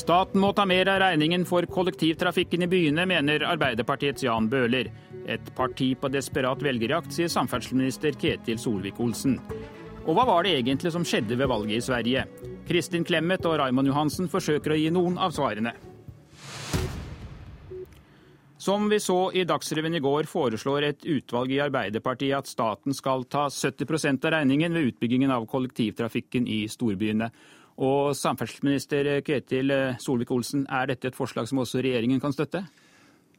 Staten må ta mer av regningen for kollektivtrafikken i byene, mener Arbeiderpartiets Jan Bøhler. Et parti på desperat velgerjakt, sier samferdselsminister Ketil Solvik-Olsen. Og hva var det egentlig som skjedde ved valget i Sverige? Kristin Clemet og Raymond Johansen forsøker å gi noen av svarene. Som vi så i Dagsrevyen i går, foreslår et utvalg i Arbeiderpartiet at staten skal ta 70% av regningen ved utbyggingen av kollektivtrafikken i storbyene. Og samferdselsminister Ketil Solvik-Olsen, er dette et forslag som også regjeringen kan støtte?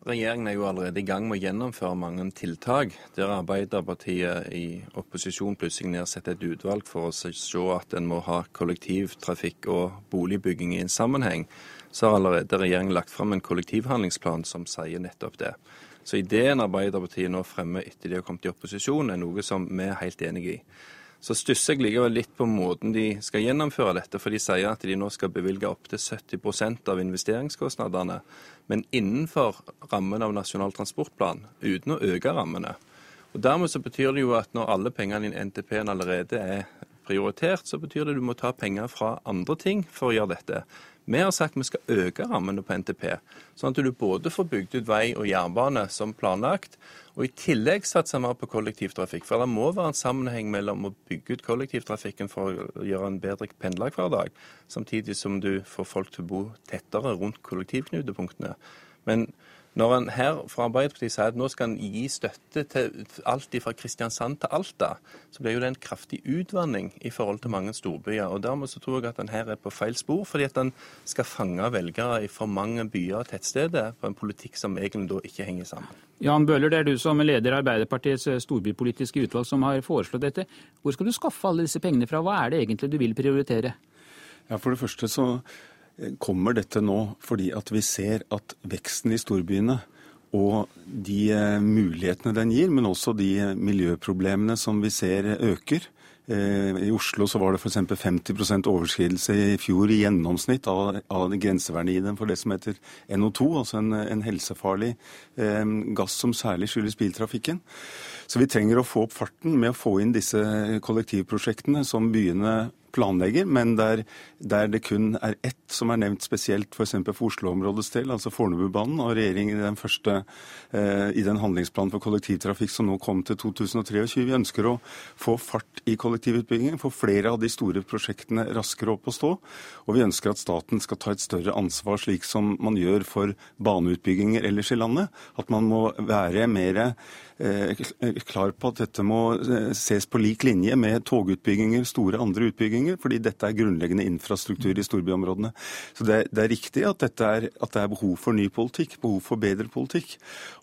Regjeringen er jo allerede i gang med å gjennomføre mange tiltak. Der Arbeiderpartiet i opposisjon plutselig nedsetter et utvalg for å se at en må ha kollektivtrafikk og boligbygging i en sammenheng, så har allerede regjeringen lagt fram en kollektivhandlingsplan som sier nettopp det. Så ideen Arbeiderpartiet nå fremmer etter de har kommet i opposisjon, er noe som vi er helt enig i. Så stusser jeg likevel litt på måten de skal gjennomføre dette. For de sier at de nå skal bevilge opptil 70% av investeringskostnadene, men innenfor rammen av Nasjonal transportplan, uten å øke rammene. Og Dermed så betyr det jo at når alle pengene i NTP-en allerede er prioritert, så betyr det at du må ta penger fra andre ting for å gjøre dette. Vi har sagt vi skal øke rammene på NTP, sånn at du både får bygd ut vei og jernbane som planlagt, og i tillegg satse mer på kollektivtrafikk. For det må være en sammenheng mellom å bygge ut kollektivtrafikken for å gjøre en bedre pendlerhverdag, samtidig som du får folk til å bo tettere rundt kollektivknutepunktene. Men når en her fra Arbeiderpartiet sier at nå skal en gi støtte til alt fra Kristiansand til Alta, så blir jo det en kraftig utvanning i forhold til mange storbyer. og Dermed så tror jeg at en her er på feil spor, fordi at en skal fange velgere i for mange byer og tettsteder på en politikk som egentlig da ikke henger sammen. Jan Bøhler, det er du som leder Arbeiderpartiets storbypolitiske utvalg som har foreslått dette. Hvor skal du skaffe alle disse pengene fra? Hva er det egentlig du vil prioritere? Ja, For det første så kommer dette nå fordi at vi ser at veksten i storbyene og de eh, mulighetene den gir, men også de miljøproblemene som vi ser øker. Eh, I Oslo så var det f.eks. 50% overskridelse i fjor i gjennomsnitt av, av grenseverdiene for det som heter NO2, altså en, en helsefarlig eh, gass som særlig skyldes biltrafikken. Så vi trenger å få opp farten med å få inn disse kollektivprosjektene som byene planlegger, men der, der, det kun er ett som er nevnt spesielt f.eks. for, for Oslo-områdets del, altså Fornebubanen, og regjeringen i den første eh, i den handlingsplanen for kollektivtrafikk som nå kom til 2023. Vi ønsker å få fart i kollektivutbyggingen, få flere av de store prosjektene raskere opp å stå. Og vi ønsker at staten skal ta et større ansvar, slik som man gjør for baneutbygginger ellers i landet. At man må være mer klar på at dette må eh, ses på lik linje med togutbygginger, store andre utbygginger fordi dette er grunnleggende infrastruktur i storbyområdene. Så det det er riktig at, er, at, det er behov for ny politikk, behov for bedre politikk.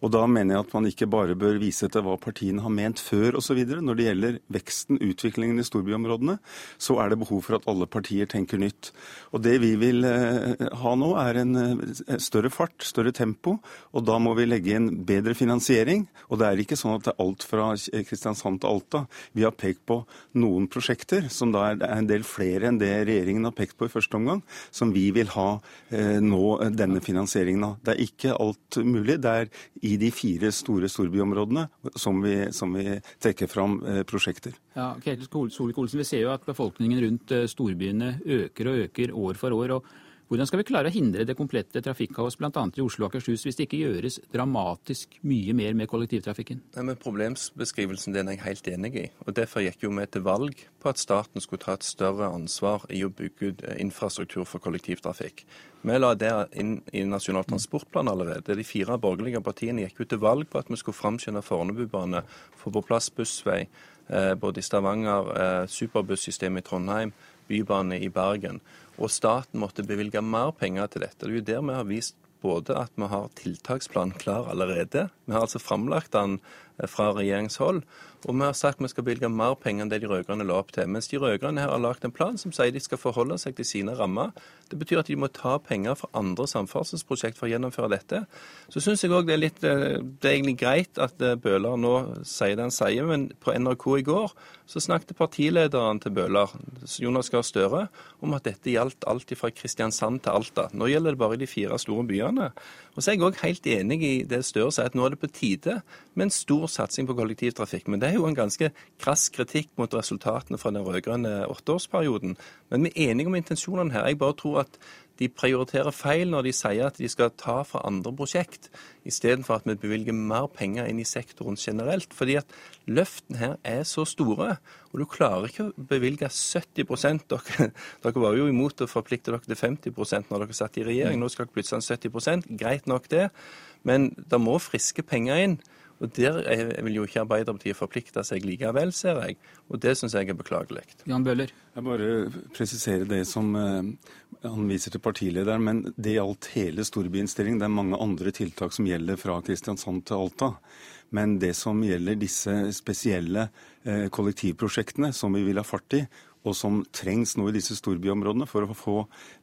Og da mener jeg at man ikke bare bør vise til hva partiene har ment før osv. Når det gjelder veksten, utviklingen i storbyområdene, så er det behov for at alle partier tenker nytt. Og det vi vil eh, ha nå, er en eh, større fart, større tempo, og da må vi legge inn bedre finansiering. Og det er ikke sånn at det er alt fra Kristiansand til Alta. Vi har pekt på noen prosjekter som da er en del flere enn det regjeringen har pekt på i første omgang, som vi vil ha eh, nå eh, denne finansieringen av. Det er ikke alt mulig. Det er i de fire store storbyområdene som vi, som vi trekker fram eh, prosjekter. Ja, Ketil Solvik-Olsen, Vi ser jo at befolkningen rundt storbyene øker og øker år for år. og hvordan skal vi klare å hindre det komplette trafikkaos bl.a. i Oslo og Akershus hvis det ikke gjøres dramatisk mye mer med kollektivtrafikken? Nei, men Problemsbeskrivelsen den er jeg helt enig i. og Derfor gikk jo vi til valg på at staten skulle ta et større ansvar i å bygge ut eh, infrastruktur for kollektivtrafikk. Vi la det inn i Nasjonal transportplan allerede. De fire borgerlige partiene gikk jo til valg på at vi skulle framskynde Fornebubane, få på plass bussvei eh, både i Stavanger, eh, superbussystemet i Trondheim, bybane i Bergen og staten måtte bevilge mer penger til dette. Det er jo der vi har vist både at vi har tiltaksplanen klar allerede. Vi har altså framlagt den fra regjeringshold. Og vi har sagt vi skal bevilge mer penger enn det de rød-grønne la opp til. Mens de rød-grønne her har lagt en plan som sier de skal forholde seg til sine rammer. Det betyr at de må ta penger fra andre samferdselsprosjekt for å gjennomføre dette. Så syns jeg òg det er litt eh, Det er egentlig greit at eh, Bøhler nå sier det han sier, men på NRK i går så snakket partilederen til Bøhler, Jonas Gahr Støre, om at dette gjaldt alt fra Kristiansand til Alta. Nå gjelder det bare de fire store byene. Og så er jeg òg helt enig i det Støre sier, at nå er det på tide med en stor satsing på kollektivtrafikk. Men det er jo en ganske krass kritikk mot resultatene fra den rød-grønne åtteårsperioden. Men vi er enige om intensjonene her. Jeg bare tror at de prioriterer feil når de sier at de skal ta fra andre prosjekt, istedenfor at vi bevilger mer penger inn i sektoren generelt. Fordi at løftene her er så store, og du klarer ikke å bevilge 70% dere, dere var jo imot å forplikte dere til 50% når dere satt i regjering. Nå skal dere plutselig ha 70% Greit nok det, men det må friske penger inn. Og Der vil jo ikke Arbeiderpartiet forplikte seg likevel, ser jeg. Og det syns jeg er beklagelig. Jan Bøhler? Jeg bare presiserer det som eh, han viser til partilederen. Men det gjaldt hele storbyinnstillingen. Det er mange andre tiltak som gjelder fra Kristiansand til Alta. Men det som gjelder disse spesielle eh, kollektivprosjektene som vi vil ha fart i, og som trengs nå i disse storbyområdene for å få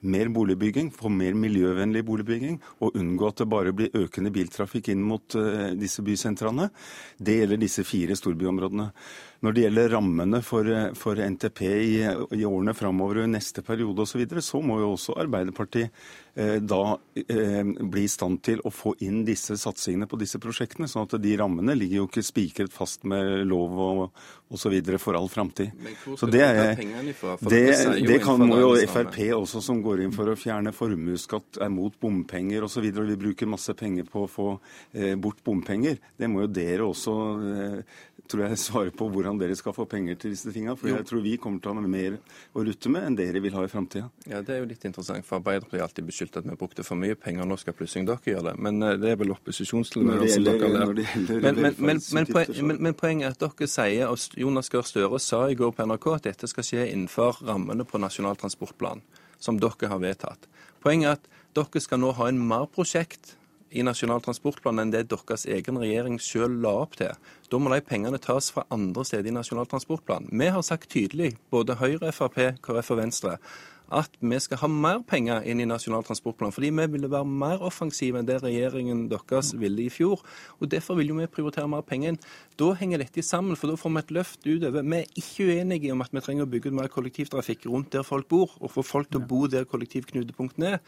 mer boligbygging, få mer miljøvennlig boligbygging, og unngå at det bare blir økende biltrafikk inn mot uh, disse bysentrene. Det gjelder disse fire storbyområdene. Når det gjelder rammene for, eh, for NTP i, i, årene framover og i neste periode osv., så, videre, så må jo også Arbeiderpartiet eh, da eh, bli i stand til å få inn disse satsingene på disse prosjektene. sånn at de rammene ligger jo ikke spikret fast med lov og osv. for all framtid. Så det, er, det, det kan må jo Frp også, som går inn for å fjerne formuesskatt, er mot bompenger osv. Og, og vi bruker masse penger på å få eh, bort bompenger. Det må jo dere også eh, tror jeg svare på hvordan dere skal få penger til disse tingene. For jo. jeg tror vi kommer til å ha mer å rutte med enn dere vil ha i framtida. Ja, det er jo litt interessant, for Arbeiderpartiet har alltid beskyldt at vi brukte for mye penger. Nå skal plutselig dere gjøre det. Men eh, det er vel opposisjonstilværelsen dere har lært. Men, poenget er at dere sier, og Jonas Gahr Støre sa i går på NRK, at dette skal skje innenfor rammene på Nasjonal transportplan, som dere har vedtatt. Poenget er at dere skal nå ha en mer prosjekt i Nasjonal transportplan enn det deres egen regjering selv la opp til. Da må de pengene tas fra andre steder i Nasjonal transportplan. Vi har sagt tydelig, både Høyre, Frp, KrF og Venstre, at vi skal ha mer penger inn i Nasjonal transportplan. Fordi vi ville være mer offensive enn det regjeringen deres ville i fjor. og Derfor vil jo vi prioritere mer penger inn. Da henger dette sammen, for da får vi et løft utover. Vi er ikke uenige om at vi trenger å bygge ut mer kollektivtrafikk rundt der folk bor, og få folk til å bo der kollektivknutepunktene er.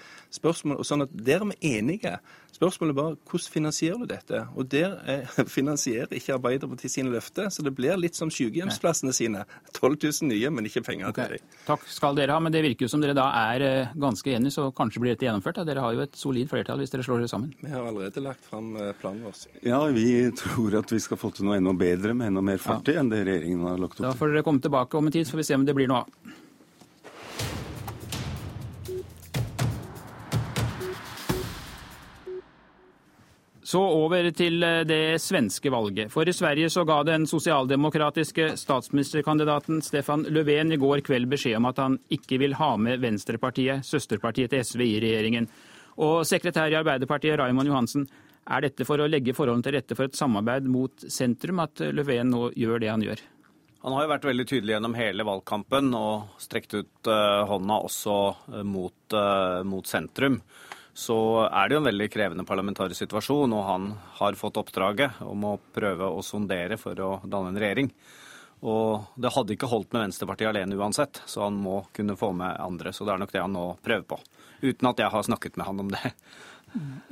og sånn at Der er vi enige. Spørsmålet er bare hvordan finansierer du dette? Og der er, finansierer ikke Arbeiderpartiet sine løfter, så det blir litt som sykehjemsplassene sine. 12 000 nye, men ikke penger okay. til dem. Takk skal dere ha, men det virker jo som dere da er eh, ganske enige, så kanskje blir dette gjennomført. Dere har jo et solid flertall hvis dere slår dere sammen. Vi har allerede lagt fram eh, planen vår. Ja, vi tror at vi skal få til noe enda bedre med enda mer fart i ja. enn det regjeringen har lagt opp til. Da får dere komme tilbake om en tid, så får vi se om det blir noe av. Så over til eh, det svenske valget. For i Sverige så ga den sosialdemokratiske statsministerkandidaten Stefan Löfven i går kveld beskjed om at han ikke vil ha med Venstrepartiet, søsterpartiet til SV, i regjeringen. Og sekretær i Arbeiderpartiet, Raymond Johansen, er dette for å legge forholdene til rette for et samarbeid mot sentrum at Löfven nå gjør det han gjør? Han har jo vært veldig tydelig gjennom hele valgkampen og strekt ut uh, hånda også uh, mot, mot sentrum så er det jo en veldig krevende parlamentarisk situasjon, og han har fått oppdraget om å prøve å sondere for å danne en regjering. Og det hadde ikke holdt med Venstrepartiet alene uansett, så han må kunne få med andre. Så det er nok det han nå prøver på. Uten at jeg har snakket med han om det.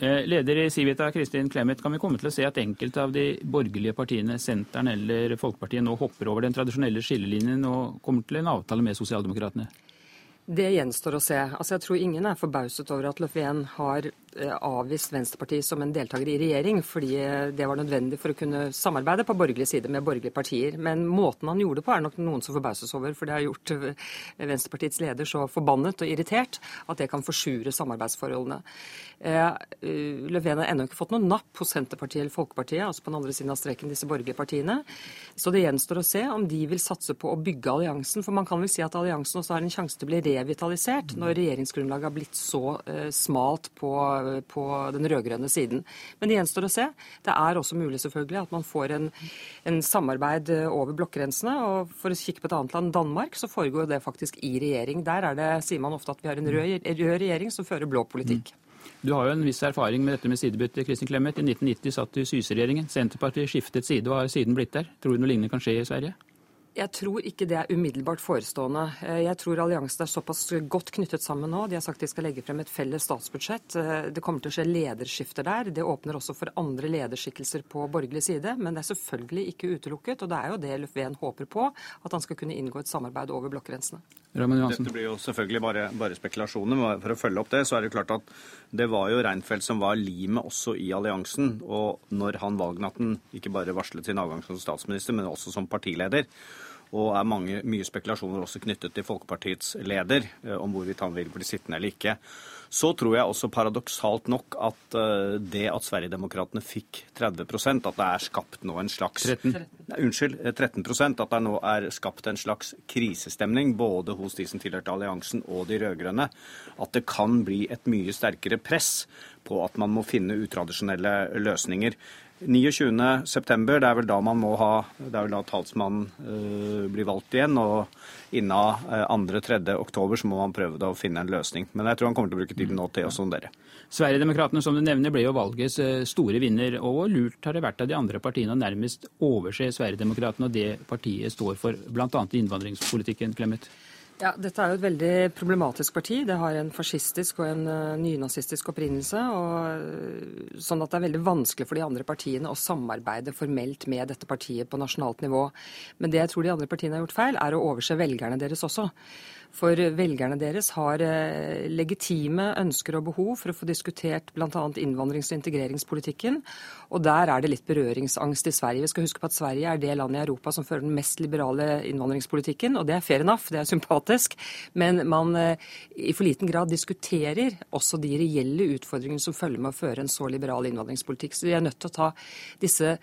Eh, leder i Civita, Kristin Clemet, kan vi komme til å se at enkelte av de borgerlige partiene, Senteren eller Folkepartiet, nå hopper over den tradisjonelle skillelinjen og kommer til en avtale med Sosialdemokratene? Det gjenstår å se. Altså, jeg tror ingen er forbauset over at Löfven har avvist Venstrepartiet som en deltaker i regjering, fordi eh, det var nødvendig for å kunne samarbeide på borgerlig side med borgerlige partier. Men måten han gjorde det på, er nok noen som forbauses over. For det har gjort eh, Venstrepartiets leder så forbannet og irritert at det kan forsure samarbeidsforholdene. Löfven har ennå ikke fått noe napp hos Senterpartiet eller Folkepartiet, altså på den andre siden av streken, disse borgerlige partiene. Så det gjenstår å se om de vil satse på å bygge alliansen. For man kan vel si at alliansen også har en sjanse til å bli revitalisert når regjeringsgrunnlaget har blitt så smalt på på den rød-grønne siden. Men det gjenstår å se. Det er også mulig selvfølgelig at man får en, en samarbeid over blokkgrensene. og For å kikke på et annet land, Danmark, så foregår det faktisk i regjering. Der er det, sier man ofte at vi har en rød, rød regjering som fører blå politikk. Mm. Du har jo en viss erfaring med dette med sidebytte. Kristin Clemet. I 1990 satt du i Syse-regjeringen. Senterpartiet skiftet side og har siden blitt der. Tror du noe lignende kan skje i Sverige? Jeg tror ikke det er umiddelbart forestående. Eh, jeg tror alliansen er såpass godt knyttet sammen nå. De har sagt de skal legge frem et felles statsbudsjett. Eh, det kommer til å skje lederskifter der. Det åpner også for andre lederskikkelser på borgerlig side. Men det er selvfølgelig ikke utelukket, og det er jo det Löfven håper på. At han skal kunne inngå et samarbeid over blokkgrensene. Dette blir jo selvfølgelig bare, bare, spekulasjoner. men For å følge opp det, så er det klart at det var jo Reinfeldt som var limet også i alliansen. Og når han valgnatten ikke bare varslet sin avgang som statsminister, men også som partileder, og er mange, mye spekulasjoner også knyttet til Folkepartiets leder eh, om hvorvidt han vil bli sittende eller ikke. Så tror jeg også paradoksalt nok at uh, det at Sverigedemokraterna fikk 30% at det er skapt nå en slags 13. Nei, Unnskyld, 13% at det nå er skapt en slags krisestemning både hos de som tilhørte alliansen og de rød-grønne. At det kan bli et mye sterkere press på at man må finne utradisjonelle løsninger. 29.9, det er vel da man må ha Det er vel da talsmannen uh, blir valgt igjen. Og innen uh, 2.-3. oktober så må man prøve å finne en løsning. Men jeg tror han kommer til å bruke tiden nå til å sondere. Sverigedemokraterna som du nevner, ble jo valgets eh, store vinner. Og lurt har det vært av de andre partiene å nærmest overse Sverigedemokraterna og det partiet står for, bl.a. i innvandringspolitikken, Clemet? Ja, Dette er jo et veldig problematisk parti. Det har en fascistisk og en uh, nynazistisk opprinnelse. og uh, Sånn at det er veldig vanskelig for de andre partiene å samarbeide formelt med dette partiet på nasjonalt nivå. Men det jeg tror de andre partiene har gjort feil, er å overse velgerne deres også. For velgerne deres har eh, legitime ønsker og behov for å få diskutert bl.a. innvandrings- og integreringspolitikken. Og der er det litt berøringsangst i Sverige. Vi skal huske på at Sverige er det landet i Europa som fører den mest liberale innvandringspolitikken. Og det er fair enough, det er sympatisk. Men man eh, i for liten grad diskuterer også de reelle utfordringene som følger med å føre en så liberal innvandringspolitikk. Så vi er nødt til å ta disse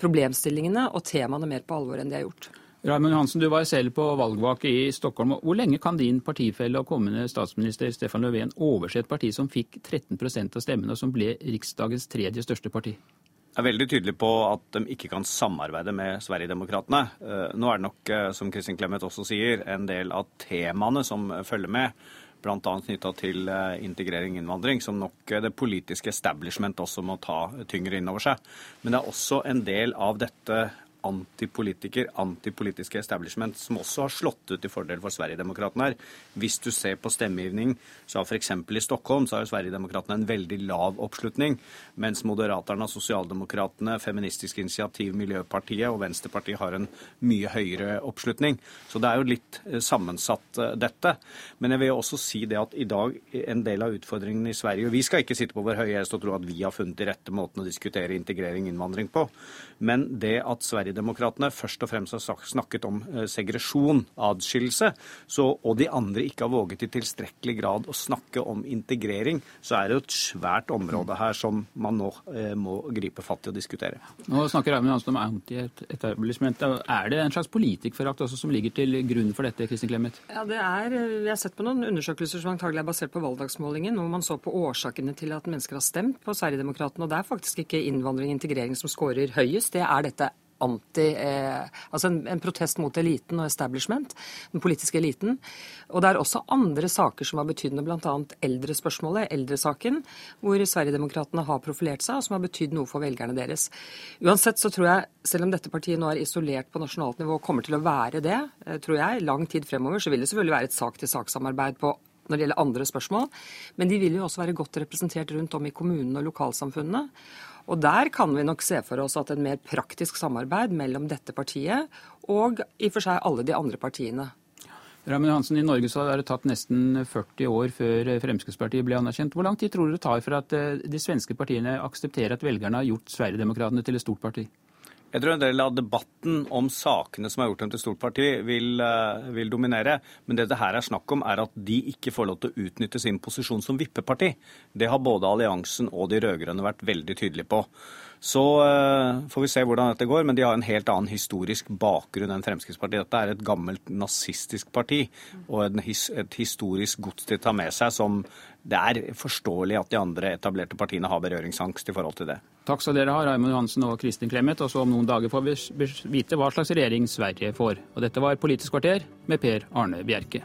problemstillingene og temaene mer på alvor enn de har gjort. Raymond Johansen, du var selv på valgvake i Stockholm. Hvor lenge kan din partifelle og kommende statsminister Stefan Löfven overse et parti som fikk 13% av stemmene, og som ble Riksdagens tredje største parti? Jeg er veldig tydelig på at de ikke kan samarbeide med Sverigedemokraterna. Eh, nå er det nok, eh, som Kristin Clemet også sier, en del av temaene som følger med bl.a. knytta til eh, integrering og innvandring, som nok det politiske establishment også må ta tyngre inn over seg. Men det er også en del av dette antipolitiker, antipolitiske establishment, som også har slått ut i fordel for Sverigedemokraterna her. Hvis du ser på stemmegivning, så har f.eks. i Stockholm så har Sverigedemokraterna en veldig lav oppslutning, mens Moderaterna, Sosialdemokratene, Feministisk initiativ, Miljøpartiet og Venstrepartiet har en mye høyere oppslutning. Så det er jo litt eh, sammensatt, eh, dette. Men jeg vil også si det at i dag en del av utfordringene i Sverige og Vi skal ikke sitte på vår høye hest og tro at vi har funnet de rette måtene å diskutere integrering og innvandring på. Men det at Sverigedemokraterna først og fremst har snakket om eh, segresjon, adskillelse, så, og de andre ikke har våget i tilstrekkelig grad å snakke om integrering, så er det jo et svært område her som man nå eh, må gripe fatt i og diskutere. Nå snakker Raymond Johansen om anti-etablishment. Er det en slags politikkforakt også som ligger til grunn for dette, Kristin Clemet? Ja, det er, Vi har sett på noen undersøkelser som antagelig er basert på valgdagsmålingen, hvor man så på årsakene til at mennesker har stemt på Sverigedemokraterna. Og det er faktisk ikke innvandring og integrering som scorer høyest det er dette anti, eh, altså en, en, protest mot eliten og establishment, den politiske eliten. Og det er også andre saker som har betydende, bl.a. eldrespørsmålet, eldresaken, hvor Sverigedemokraterna har profilert seg, og som har betydd noe for velgerne deres. Uansett så tror jeg, selv om dette partiet nå er isolert på nasjonalt nivå, kommer til å være det, eh, tror jeg, lang tid fremover, så vil det selvfølgelig være et sak-til-sak-samarbeid på når det gjelder andre spørsmål. Men de vil jo også være godt representert rundt om i kommunene og lokalsamfunnene. Og der kan vi nok se for oss at en mer praktisk samarbeid mellom dette partiet og i og for seg alle de andre partiene. Raymond Johansen, I Norge så har det tatt nesten 40 år før Fremskrittspartiet ble anerkjent. Hvor lang tid tror det tar for at eh, de svenske partiene aksepterer at velgerne har gjort Sverigedemokraterna til et stort parti? Jeg tror en del av debatten om sakene som har gjort dem til stort parti, vil, eh, vil, dominere. Men det det her er snakk om, er at de ikke får lov til å utnytte sin posisjon som vippeparti. Det har både alliansen og de rød-grønne vært veldig tydelige på. Så uh, får vi se hvordan dette går, men de har en helt annen historisk bakgrunn enn Fremskrittspartiet. Dette er et gammelt nazistisk parti og et historisk gods de tar med seg som det er forståelig at de andre etablerte partiene har berøringsangst i forhold til det. Takk skal dere ha, Raymond Johansen og Kristin Clemet. Og så om noen dager får vi vite hva slags regjering Sverige får. Og dette var Politisk kvarter med Per Arne Bjerke.